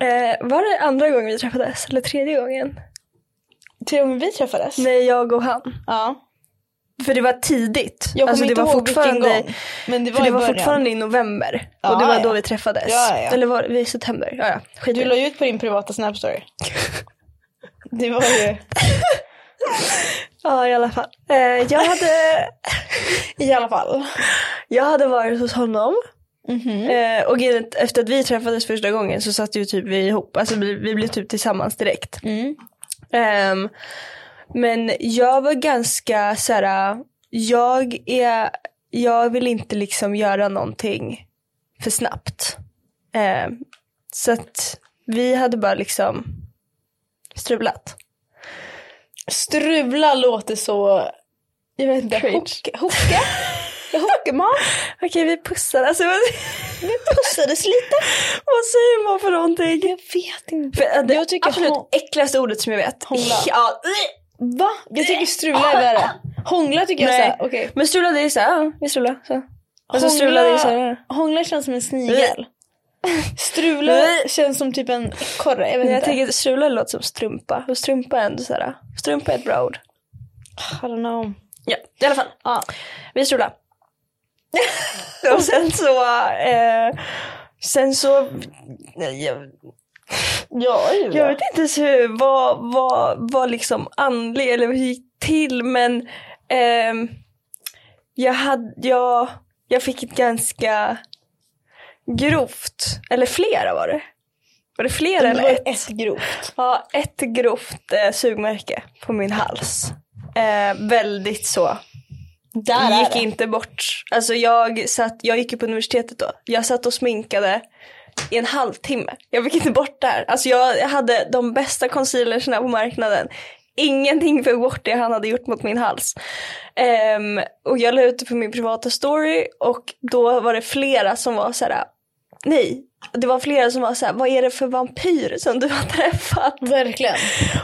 Eh, var det andra gången vi träffades? Eller tredje gången? Tre gånger vi träffades. Nej, jag och han. Ja. För det var tidigt. Jag kommer alltså, det inte var ihåg vilken gång. Men det var för det i var början. fortfarande i november. Ja, och det var ja. då vi träffades. Ja, ja. Eller var det i september? Ja, ja. Skit Du la ju ut på din privata Snap-story. Det var ju... Ja, i alla fall. Eh, jag, hade, I alla fall. jag hade varit hos honom. Mhm. Eh, och efter att vi träffades första gången så satt ju typ vi ihop. Alltså vi, vi blev typ tillsammans direkt. Mm. Ehm, men jag var ganska så här. jag är, jag vill inte liksom göra någonting för snabbt. Ehm, så att vi hade bara liksom strulat. Strula låter så... Jag vet inte. Hocka? Hockeman? Okej vi pussar, alltså Vi pussades lite. vad säger man för någonting? Jag vet inte. För, det Jag tycker absolut hon- äckligaste ordet som jag vet. Hångla. Ja, Va? Jag tycker strula är värre. Hångla tycker jag Nej. såhär, okej. men strula det är såhär, ja vi strular. Så. Alltså strula det är såhär. Hångla känns som en snigel. Strula känns som typ en ekorre. Jag vet jag inte. tänker strula låter som strumpa. Och strumpa är ändå såhär, strumpa är ett bra ord. I don't know. Ja, i alla fall. Ja. Vi strulade. Och sen så, eh, sen så, nej, jag, Ja, jag vet inte ens hur, vad, vad, vad liksom andlig eller hur gick till men ehm, jag hade, jag, jag fick ett ganska grovt, eller flera var det. Var det flera Det eller var ett? ett grovt. Ja, ett grovt eh, sugmärke på min hals. Eh, väldigt så. Där är gick inte bort. Alltså jag, satt, jag gick ju på universitetet då. Jag satt och sminkade i en halvtimme. Jag fick inte bort det här. Alltså jag hade de bästa concealersna på marknaden ingenting för bort det han hade gjort mot min hals. Ehm, och jag la ut det på min privata story och då var det flera som var så här, nej, det var flera som var så här, vad är det för vampyr som du har träffat? Verkligen.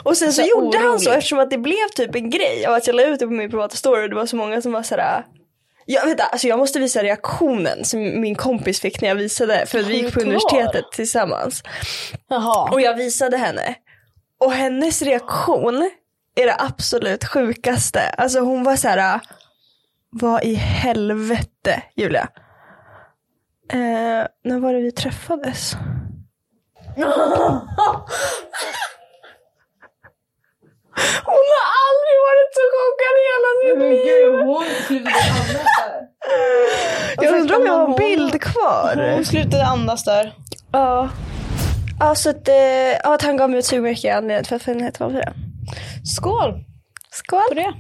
Och sen så, Så gjorde han så orolig. eftersom att det blev typ en grej av att jag la ut det på min privata story och det var så många som var såhär jag, vet, alltså jag måste visa reaktionen som min kompis fick när jag visade för vi gick på universitetet tillsammans. Jaha. Och jag visade henne. Och hennes reaktion är det absolut sjukaste. Alltså hon var så här. vad i helvete Julia? Eh, när var det vi träffades? Hon har aldrig varit så chockad i hela sitt liv. hon slutade andas där. Jag undrar om jag har en bild kvar. Hon slutade andas där. Ja. Ja, så att, eh, ja, att han gav mig ett sugmärke är anledningen till att den heter vampyren. Skål Skål! på det.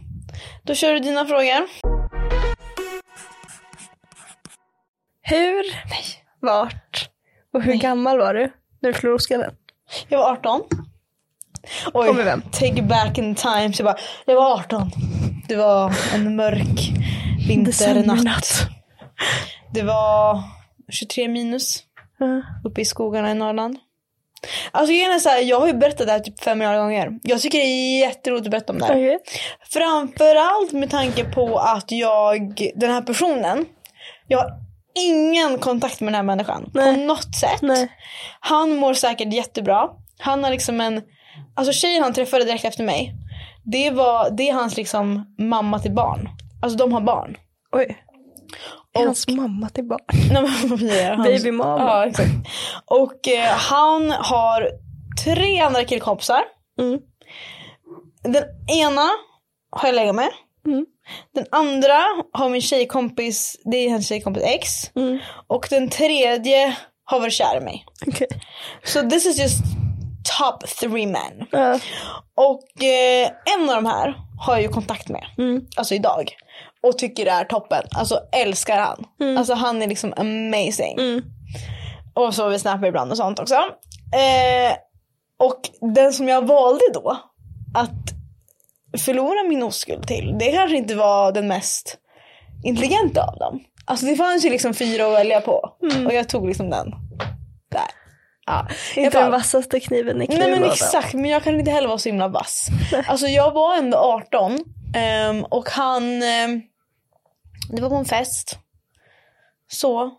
Då kör du dina frågor. Hur, nej, vart och hur gammal var du när du förlorade oskulden? Jag var 18. Oj, Kommer vem? take back in time. Så jag, bara, jag var 18. Det var en mörk vinternatt. Det var 23 minus Ja. uppe i skogarna i Norrland. Alltså grejen så här, jag har ju berättat det här typ fem miljarder gånger. Jag tycker det är jätteroligt att berätta om det här. Okej. Framförallt med tanke på att jag, den här personen, jag har ingen kontakt med den här människan Nej. på något sätt. Nej. Han mår säkert jättebra. Han har liksom en, alltså tjejen han träffade direkt efter mig, det var, det är hans liksom mamma till barn. Alltså de har barn. Oj. Är Och- hans mamma till barn? Nej? Hans- Baby mama. Ja, exakt. Och eh, han har tre andra killkompisar. Mm. Den ena har jag legat med. Mm. Den andra har min tjejkompis, det är hans tjejkompis ex. Mm. Och den tredje har varit kär i mig. Okej. Så this is just top three men. Ja. Och eh, en av de här har jag ju kontakt med. Mm. Alltså idag. Och tycker det är toppen. Alltså älskar han. Mm. Alltså han är liksom amazing. Mm. Och så vi snappar ibland och sånt också. Eh, och den som jag valde då att förlora min oskuld till, det kanske inte var den mest intelligenta av dem. Alltså det fanns ju liksom fyra att välja på. Och jag tog liksom den. Där. Ja. Inte fall. den vassaste kniven i Nej men knivlådan. exakt, men jag kan inte heller vara så himla vass. Alltså jag var ändå 18 ehm, och han, ehm, det var på en fest. Så,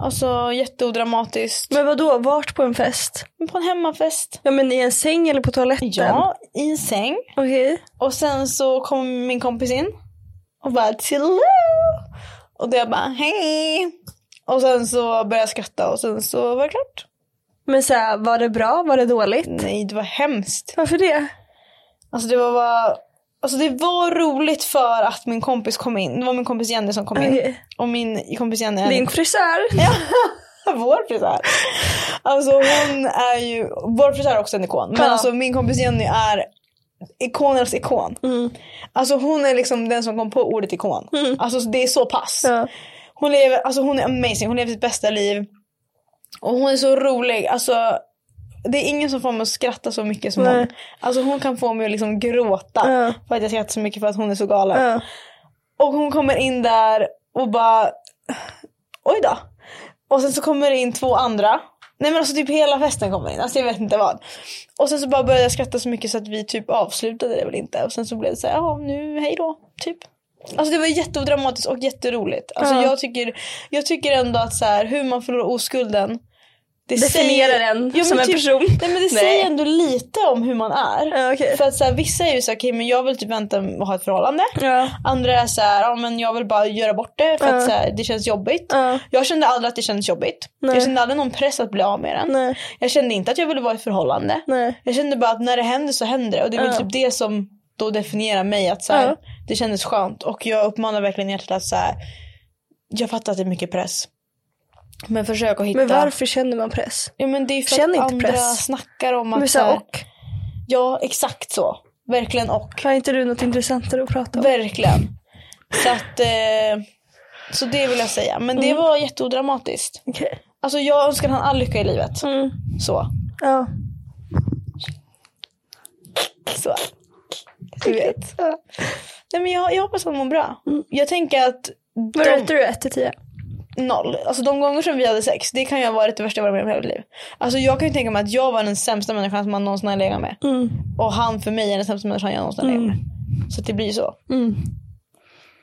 alltså jätteodramatiskt. Men vad då? vart på en fest? På en hemmafest. Ja men i en säng eller på toaletten? Ja, i en säng. Okej. Och sen så kom min kompis in och bara hello. Och då jag bara hej. Och sen så började jag skratta och sen så var det klart. Men så här, var det bra? Var det dåligt? Nej, det var hemskt. Varför det? Alltså det var bara, alltså det var roligt för att min kompis kom in. Det var min kompis Jenny som kom in. Okej. Och min kompis Jenny är Din frisör? vår frisör. Alltså hon är ju, vår frisör är också en ikon. Men Ja. alltså min kompis Jenny är ikonernas ikon. Mm. Alltså hon är liksom den som kom på ordet ikon. Alltså det är så pass. Ja. Hon lever, alltså hon är amazing, hon lever sitt bästa liv. Och hon är så rolig, alltså det är ingen som får mig att skratta så mycket som Nej. hon. Alltså hon kan få mig att liksom gråta Ja. för att jag skrattar så mycket för att hon är så galen. Ja. Och hon kommer in där och bara, oj då. Och sen så kommer det in två andra. Nej men alltså typ hela festen kommer in, alltså jag vet inte vad. Och sen så bara började jag skratta så mycket så att vi typ avslutade det väl inte. Och sen så blev det så här, ja nu hej då, typ. Alltså det var jätteodramatiskt och jätteroligt. Alltså Ja. jag, tycker, jag tycker ändå att så här, hur man förlorar oskulden. Det Definierar en Ja, som men en person. Nej men det Nej. säger ändå lite om hur man är. Ja, okej. För att så här, vissa är ju så här, okej men jag vill typ vänta och ha ett förhållande. Ja. Andra är så här, ja men jag vill bara göra bort det för att så här, det känns jobbigt. Ja. Jag kände aldrig att det kändes jobbigt. Nej. Jag kände aldrig någon press att bli av med den. Nej. Jag kände inte att jag ville vara i ett förhållande. Jag kände bara att när det händer så händer det. Och det är väl typ det som då definierar mig. Att så här. Det kändes skönt. Och jag uppmanar verkligen er till att så jag fattar att det är mycket press. Men försök att hitta. Men varför känner man press? Ja, men det är för Känn att inte andra press. snackar om Men att så så här, och? Ja, exakt så. Verkligen och. Har inte du något intressantare att prata om? Verkligen. Så att, eh, så det vill jag säga. Men det var jätteodramatiskt. Okej. Alltså jag önskar han all lycka i livet. Mm. Så. Ja. så. Du vet. Nej men jag, jag hoppas hon mår bra. Jag tänker att Vad de, rättar du 1 till 10? Noll. Alltså de gånger som vi hade sex, det kan ju ha varit det värsta jag varit med om i hela mitt liv. Alltså jag kan ju tänka mig att jag var den sämsta människan som man någonsin har legat med. Och han för mig är den sämsta människan jag någonsin har legat med. Så att det blir ju så.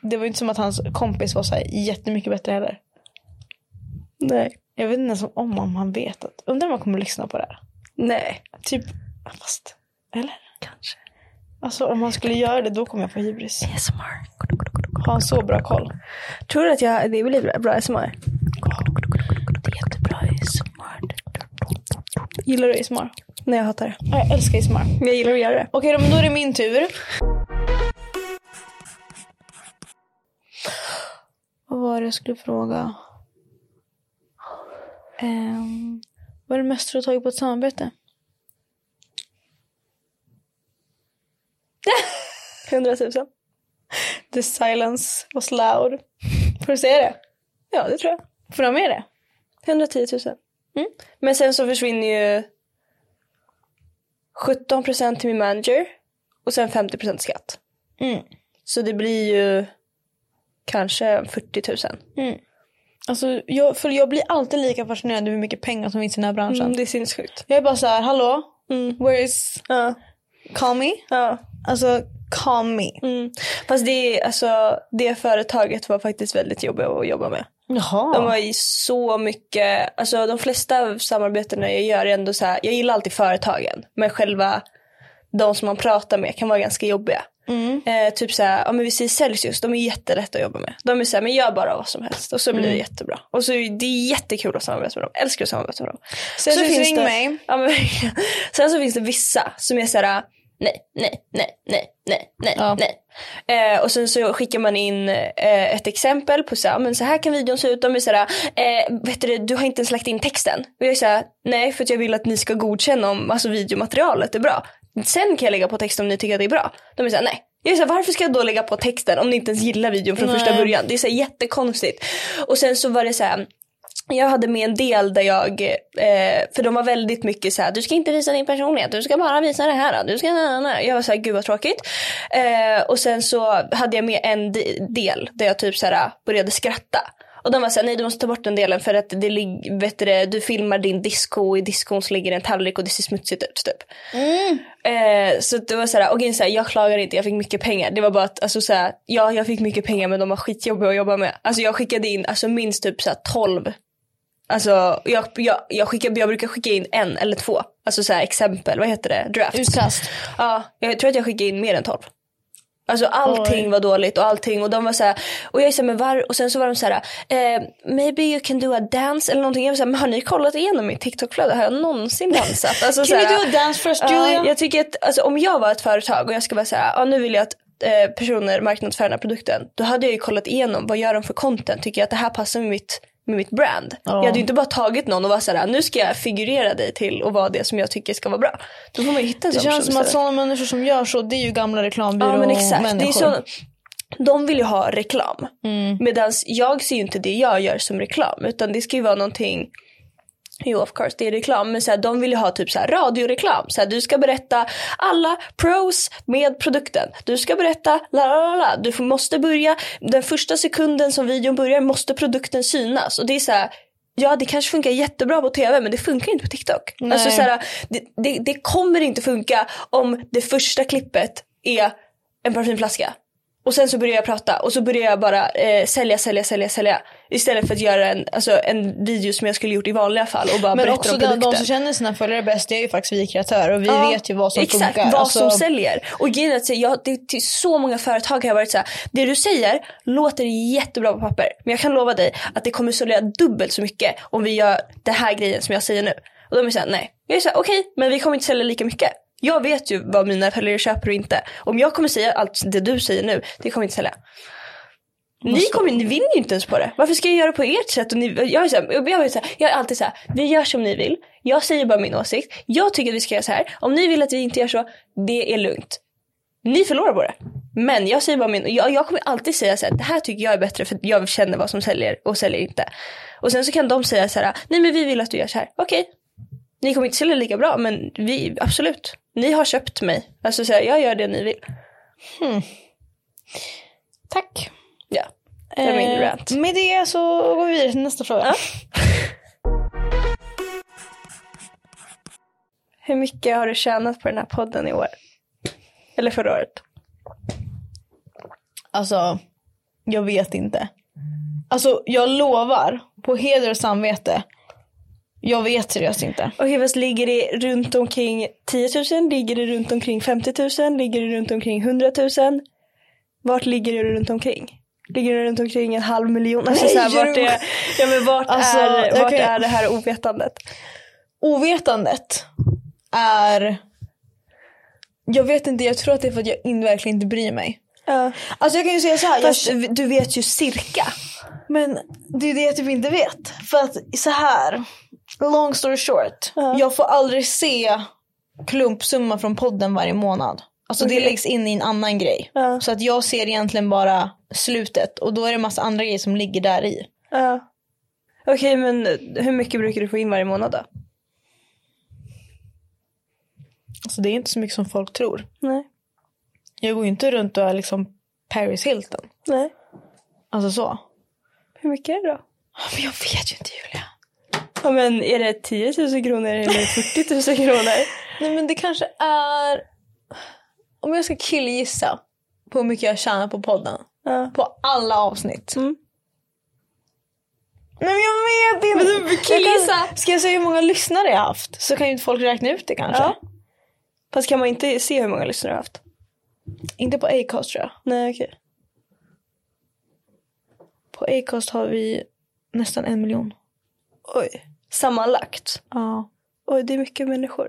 Det var ju inte som att hans kompis var så här jättemycket bättre heller. Nej. Jag vet inte ens om, om han vet att, undrar om han kommer lyssna på det här. Nej. Typ, fast, eller? Kanske. Alltså om han skulle göra det då kommer jag få hybris. ASMR. Har han så bra koll? Tror du att jag, det blir bra, ASMR? Det är jättebra ASMR. Gillar du ASMR? Nej jag hatar det. Ja, jag älskar ASMR. Jag gillar att göra det. Okej då, men då är det min tur. Vad var det jag skulle fråga? Um, vad är det mesta du har tagit på ett samarbete? 100 000. The silence was loud. Får du säga det? Ja det tror jag. Får du ha med det? 110 000. Mm. Men sen så försvinner ju 17% till min manager och sen 50% skatt. Mm. Så det blir ju kanske 40 000. Alltså, jag, för jag blir alltid lika fascinerad över hur mycket pengar som finns i den här branschen. Mm, det är sinnessjukt. Jag är bara så här, hallå? Mm. Where is... Ja. Call me? ja. Alltså, call me. Mm. Fast det, är- alltså, det företaget var faktiskt väldigt jobbigt att jobba med. Jaha. De har ju så mycket, alltså de flesta av samarbetena jag gör är ändå så här, jag gillar alltid företagen. Men själva de som man pratar med kan vara ganska jobbiga. Mm. Eh, typ så här, ja men vi säger Celsius, de är jättelätta att jobba med. De är så här, men gör bara vad som helst och så blir det jättebra. Och så är det jättekul att samarbeta med dem, älskar att samarbeta med dem. Celsius, finns ring det, mig. Ja, men. Sen så finns det vissa som är så här, nej, nej, nej, nej, nej, nej, Ja. nej. Eh, och sen så skickar man in eh, ett exempel på så här, men så här kan videon se ut. De är så här, eh, vet du, du har inte ens lagt in texten. Och jag är så här, nej för att jag vill att ni ska godkänna om alltså, videomaterialet är bra. Sen kan jag lägga på texten om ni tycker att det är bra. De är så här, nej. Jag är så här, varför ska jag då lägga på texten om ni inte ens gillar videon från första Nej. början? Det är så här, jättekonstigt. Och sen så var det så här, jag hade med en del där jag, eh, för de var väldigt mycket så här, du ska inte visa din personlighet, du ska bara visa det här. Du ska, na, na, na. Jag var så här, gud vad tråkigt. Eh, och sen så hade jag med en de- del där jag typ så här började skratta. Och de var såhär, nej du måste ta bort den delen för att det vet du, du filmar din disco och i discon så ligger en tallrik och det ser smutsigt ut typ. Eh, så det var såhär, okej såhär, jag klagar inte, jag fick mycket pengar. Det var bara att, alltså såhär, ja jag fick mycket pengar men de var skitjobbiga att jobba med. Alltså jag skickade in alltså minst typ såhär 12 Alltså jag, jag, jag, skickar, jag brukar skicka in en eller två. Alltså så här exempel, vad heter det? Drafts. Utkast. Ja, jag tror att jag skickade in mer än 12. Alltså allting Oj. var dåligt och allting och de var så här, och jag är så här, men var, och sen så var de så här, eh, maybe you can do a dance eller någonting. Jag var så här, men har ni kollat igenom mitt TikTok-flöde? Har jag någonsin dansat? Alltså, så Can you do a dance first Julia? Ja, jag tycker att alltså, om jag var ett företag och jag ska vara så här, ja, nu vill jag att eh, personer marknadsför den här produkten. Då hade jag ju kollat igenom vad gör de för content. Tycker jag att det här passar med mitt, med mitt brand. Ja. Jag hade ju inte bara tagit någon och var så här, nu ska jag figurera dig till och vara det som jag tycker ska vara bra. Då får man ju hitta en Det känns som att sådana människor som gör så, det är ju gamla reklambyrå Ja men exakt. Det är människor. så, de vill ju ha reklam. Mm. Medan jag ser ju inte det jag gör som reklam. Utan det ska ju vara någonting Jo of course det är reklam men så här, de vill ju ha typ så här radioreklam. Så här, du ska berätta alla pros med produkten. Du ska berätta la la la. Du måste börja, den första sekunden som videon börjar måste produkten synas. Och det är så här, Ja det kanske funkar jättebra på tv men det funkar inte på TikTok. Nej. Alltså så här, det, det, det kommer inte funka om det första klippet är en parfymflaska. Och sen så börjar jag prata och så börjar jag bara eh, sälja, sälja, sälja, sälja. Istället för att göra en, alltså, en video som jag skulle gjort i vanliga fall och bara Men berätta också om produkten. de som känner sina följare bäst, det är ju faktiskt vi kreatörer och vi Ja, vet ju vad som exakt, funkar. vad Alltså, som säljer. Och grejen är att jag, det, till så många företag har jag varit så här, det du säger låter jättebra på papper. Men jag kan lova dig att det kommer sälja dubbelt så mycket om vi gör den här grejen som jag säger nu. Och de är såhär, nej. Jag är såhär, okej, men vi kommer inte sälja lika mycket. Jag vet ju vad mina följare köper och inte. Om jag kommer säga allt det du säger nu, det kommer inte sälja. Ni, kommer, ni vinner ju inte ens på det. Varför ska jag göra på ert sätt? Och ni, jag, är så här, jag, är så här, jag är alltid så här, vi gör som ni vill. Jag säger bara min åsikt. Jag tycker att vi ska göra så här. Om ni vill att vi inte gör så, det är lugnt. Ni förlorar på det. Men jag säger bara min, jag, jag kommer alltid säga så här, det här tycker jag är bättre för jag känner vad som säljer och säljer inte. Och sen så kan de säga så här, nej men vi vill att du gör så här. Okej, ni kommer inte sälja lika bra men vi, absolut. Ni har köpt mig. Alltså så här, jag gör det ni vill. Tack. Ja. Det var min Eh, rant. med det så går vi vidare till nästa fråga. Hur mycket har du tjänat på den här podden i år? Eller förra året? Alltså, jag vet inte. Alltså, jag lovar på heder och samvete. Jag vet seriöst inte. Okej, fast ligger det runt omkring 10 000? Ligger det runt omkring 50 000? Ligger det runt omkring 100 000? Vart ligger det runt omkring? Ligger det runt omkring en halv miljon? Alltså, Nej, så här, vart är, ja, men vart Alltså, är, vart kan- är det här ovetandet? Ovetandet är... Jag vet inte, jag tror att det är för att jag in, verkligen inte bryr mig. Ja. Alltså jag kan ju säga så här. Fast jag, du vet ju cirka. men det är det jag typ inte vet. För att så här, long story short. Ja. Jag får aldrig se klumpsumma från podden varje månad. Alltså det Okej. läggs in i en annan grej. Ja. Så att jag ser egentligen bara slutet och då är det massa andra grejer som ligger där i. Ja. Okej, men hur mycket brukar du få in varje månad då? Alltså det är inte så mycket som folk tror. Nej. Jag går ju inte runt och är liksom Paris Hilton. Nej. Alltså så. Hur mycket är det då? Men jag vet ju inte Julia. Ja, men är det 10 000 kronor eller 40 000 kronor? Nej men det kanske är... Om jag ska killgissa på hur mycket jag tjänar på podden. Ja. På alla avsnitt. Mm. Nej men jag vet inte. Men du killgissa. Jag ska jag säga hur många lyssnare jag har haft? Så kan ju inte folk räkna ut det kanske. Ja. Fast kan man inte se hur många lyssnare har haft? Inte på Acast tror jag. Nej, okej. På Acast har vi nästan en miljon. Oj. Sammanlagt? Ja. Oj, det är mycket människor.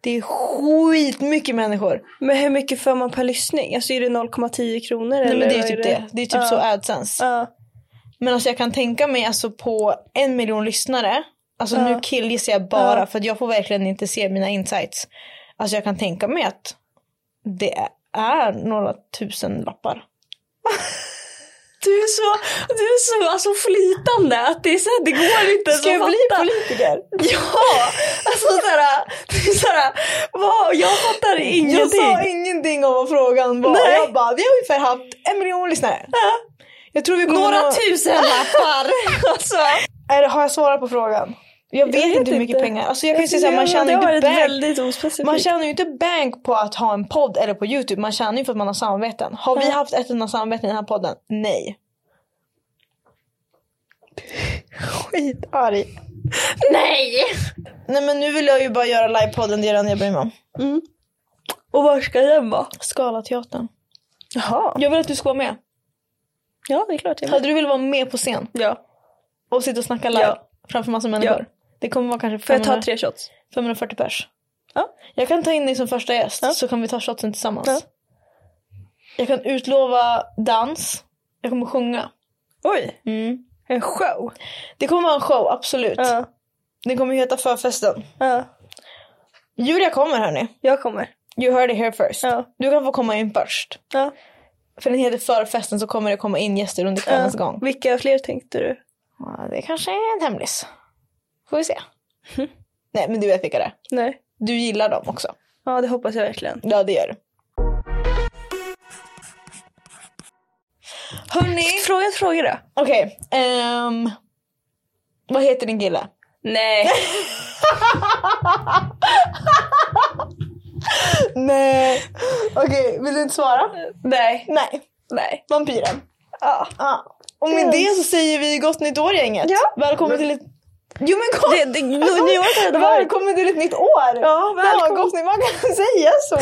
Det är skitmycket människor. Men hur mycket får man per lyssning? Alltså är det 0,10 kronor? Nej, eller men det är typ det. Det är typ Ja. så AdSense. Ja. Men alltså jag kan tänka mig alltså på en miljon lyssnare. Alltså Ja. nu killgissar jag bara för att jag får verkligen inte se mina insights. Alltså jag kan tänka mig att det är några tusen lappar. Du är så, du är så alltså, flytande att det är så här, det går inte Ska jag bli politiker? Ja! Alltså såhär, det är såhär, vad, jag fattar Jag ingenting. sa ingenting om vad frågan var. Nej. Jag bara, vi har ungefär haft en miljon lyssnare. Jag tror vi kommer Några nå- tusen lappar. alltså. Har jag svarat på frågan? Jag vet, inte hur mycket pengar. Alltså jag kan säga såhär, man tjänar ju inte bank. Man tjänar ju inte bank på att ha en podd eller på YouTube. Man tjänar ju för att man har samarbeten. Har vi haft ett enda samarbete i den här podden? Nej. Skitarg. Nej! Nej men nu vill jag ju bara göra livepodden, det är enda jag bryr mig om. Mm. Och var ska den vara? Scalateatern. Jaha. Jag vill att du ska vara med. Ja, det är klart jag Hade du velat vara med på scen Ja. och sitta och snacka live Ja. framför massa människor? Ja. Det kommer vara kanske Får jag 500, ta tre shots? 540 pers. Ja. Jag kan ta in dig som första gäst Ja. så kan vi ta shotsen tillsammans. Ja. Jag kan utlova dans. Jag kommer sjunga. Oj, Mm. en show. Det kommer vara en show, absolut. Ja. Den kommer heta förfesten. Ja. Julia kommer hörni. Jag kommer. You heard it here first. Ja. Du kan få komma in först. Ja. För den heter förfesten så kommer det komma in gäster under kvällens gång. Vilka fler tänkte du? Ja, det kanske är en hemlis. Får vi se. Nej men du vet vilka det är. Nej. Du gillar dem också. Ja, det hoppas jag verkligen. Ja det gör du. Hörni, Fråga ett fråga då. okej. ehm, vad heter din kille? Nej. Nej. Okej, vill du inte svara? Nej. Nej. Nej. Vampyren. Ja. Ja. Och med det så säger vi gott nytt år gänget. Ja. Välkommen till ett... Jo men gott! Det, det, nu- nyåret har det varit. Välkommen till ett nytt år! Ja, välkommen. man kan säga så.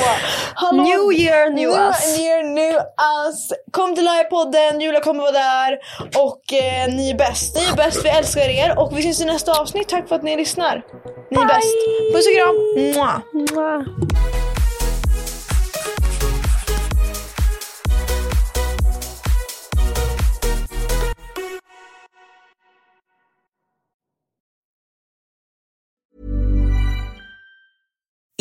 Hallå. New year, new new us. year, new us. Kom till livepodden, Julia kommer vara där. Och eh, ni är bäst. Ni är bäst, vi älskar er. Och vi syns i nästa avsnitt. Tack för att ni lyssnar. Ni är Bye. bäst. Puss och kram. Mwah. Mwah.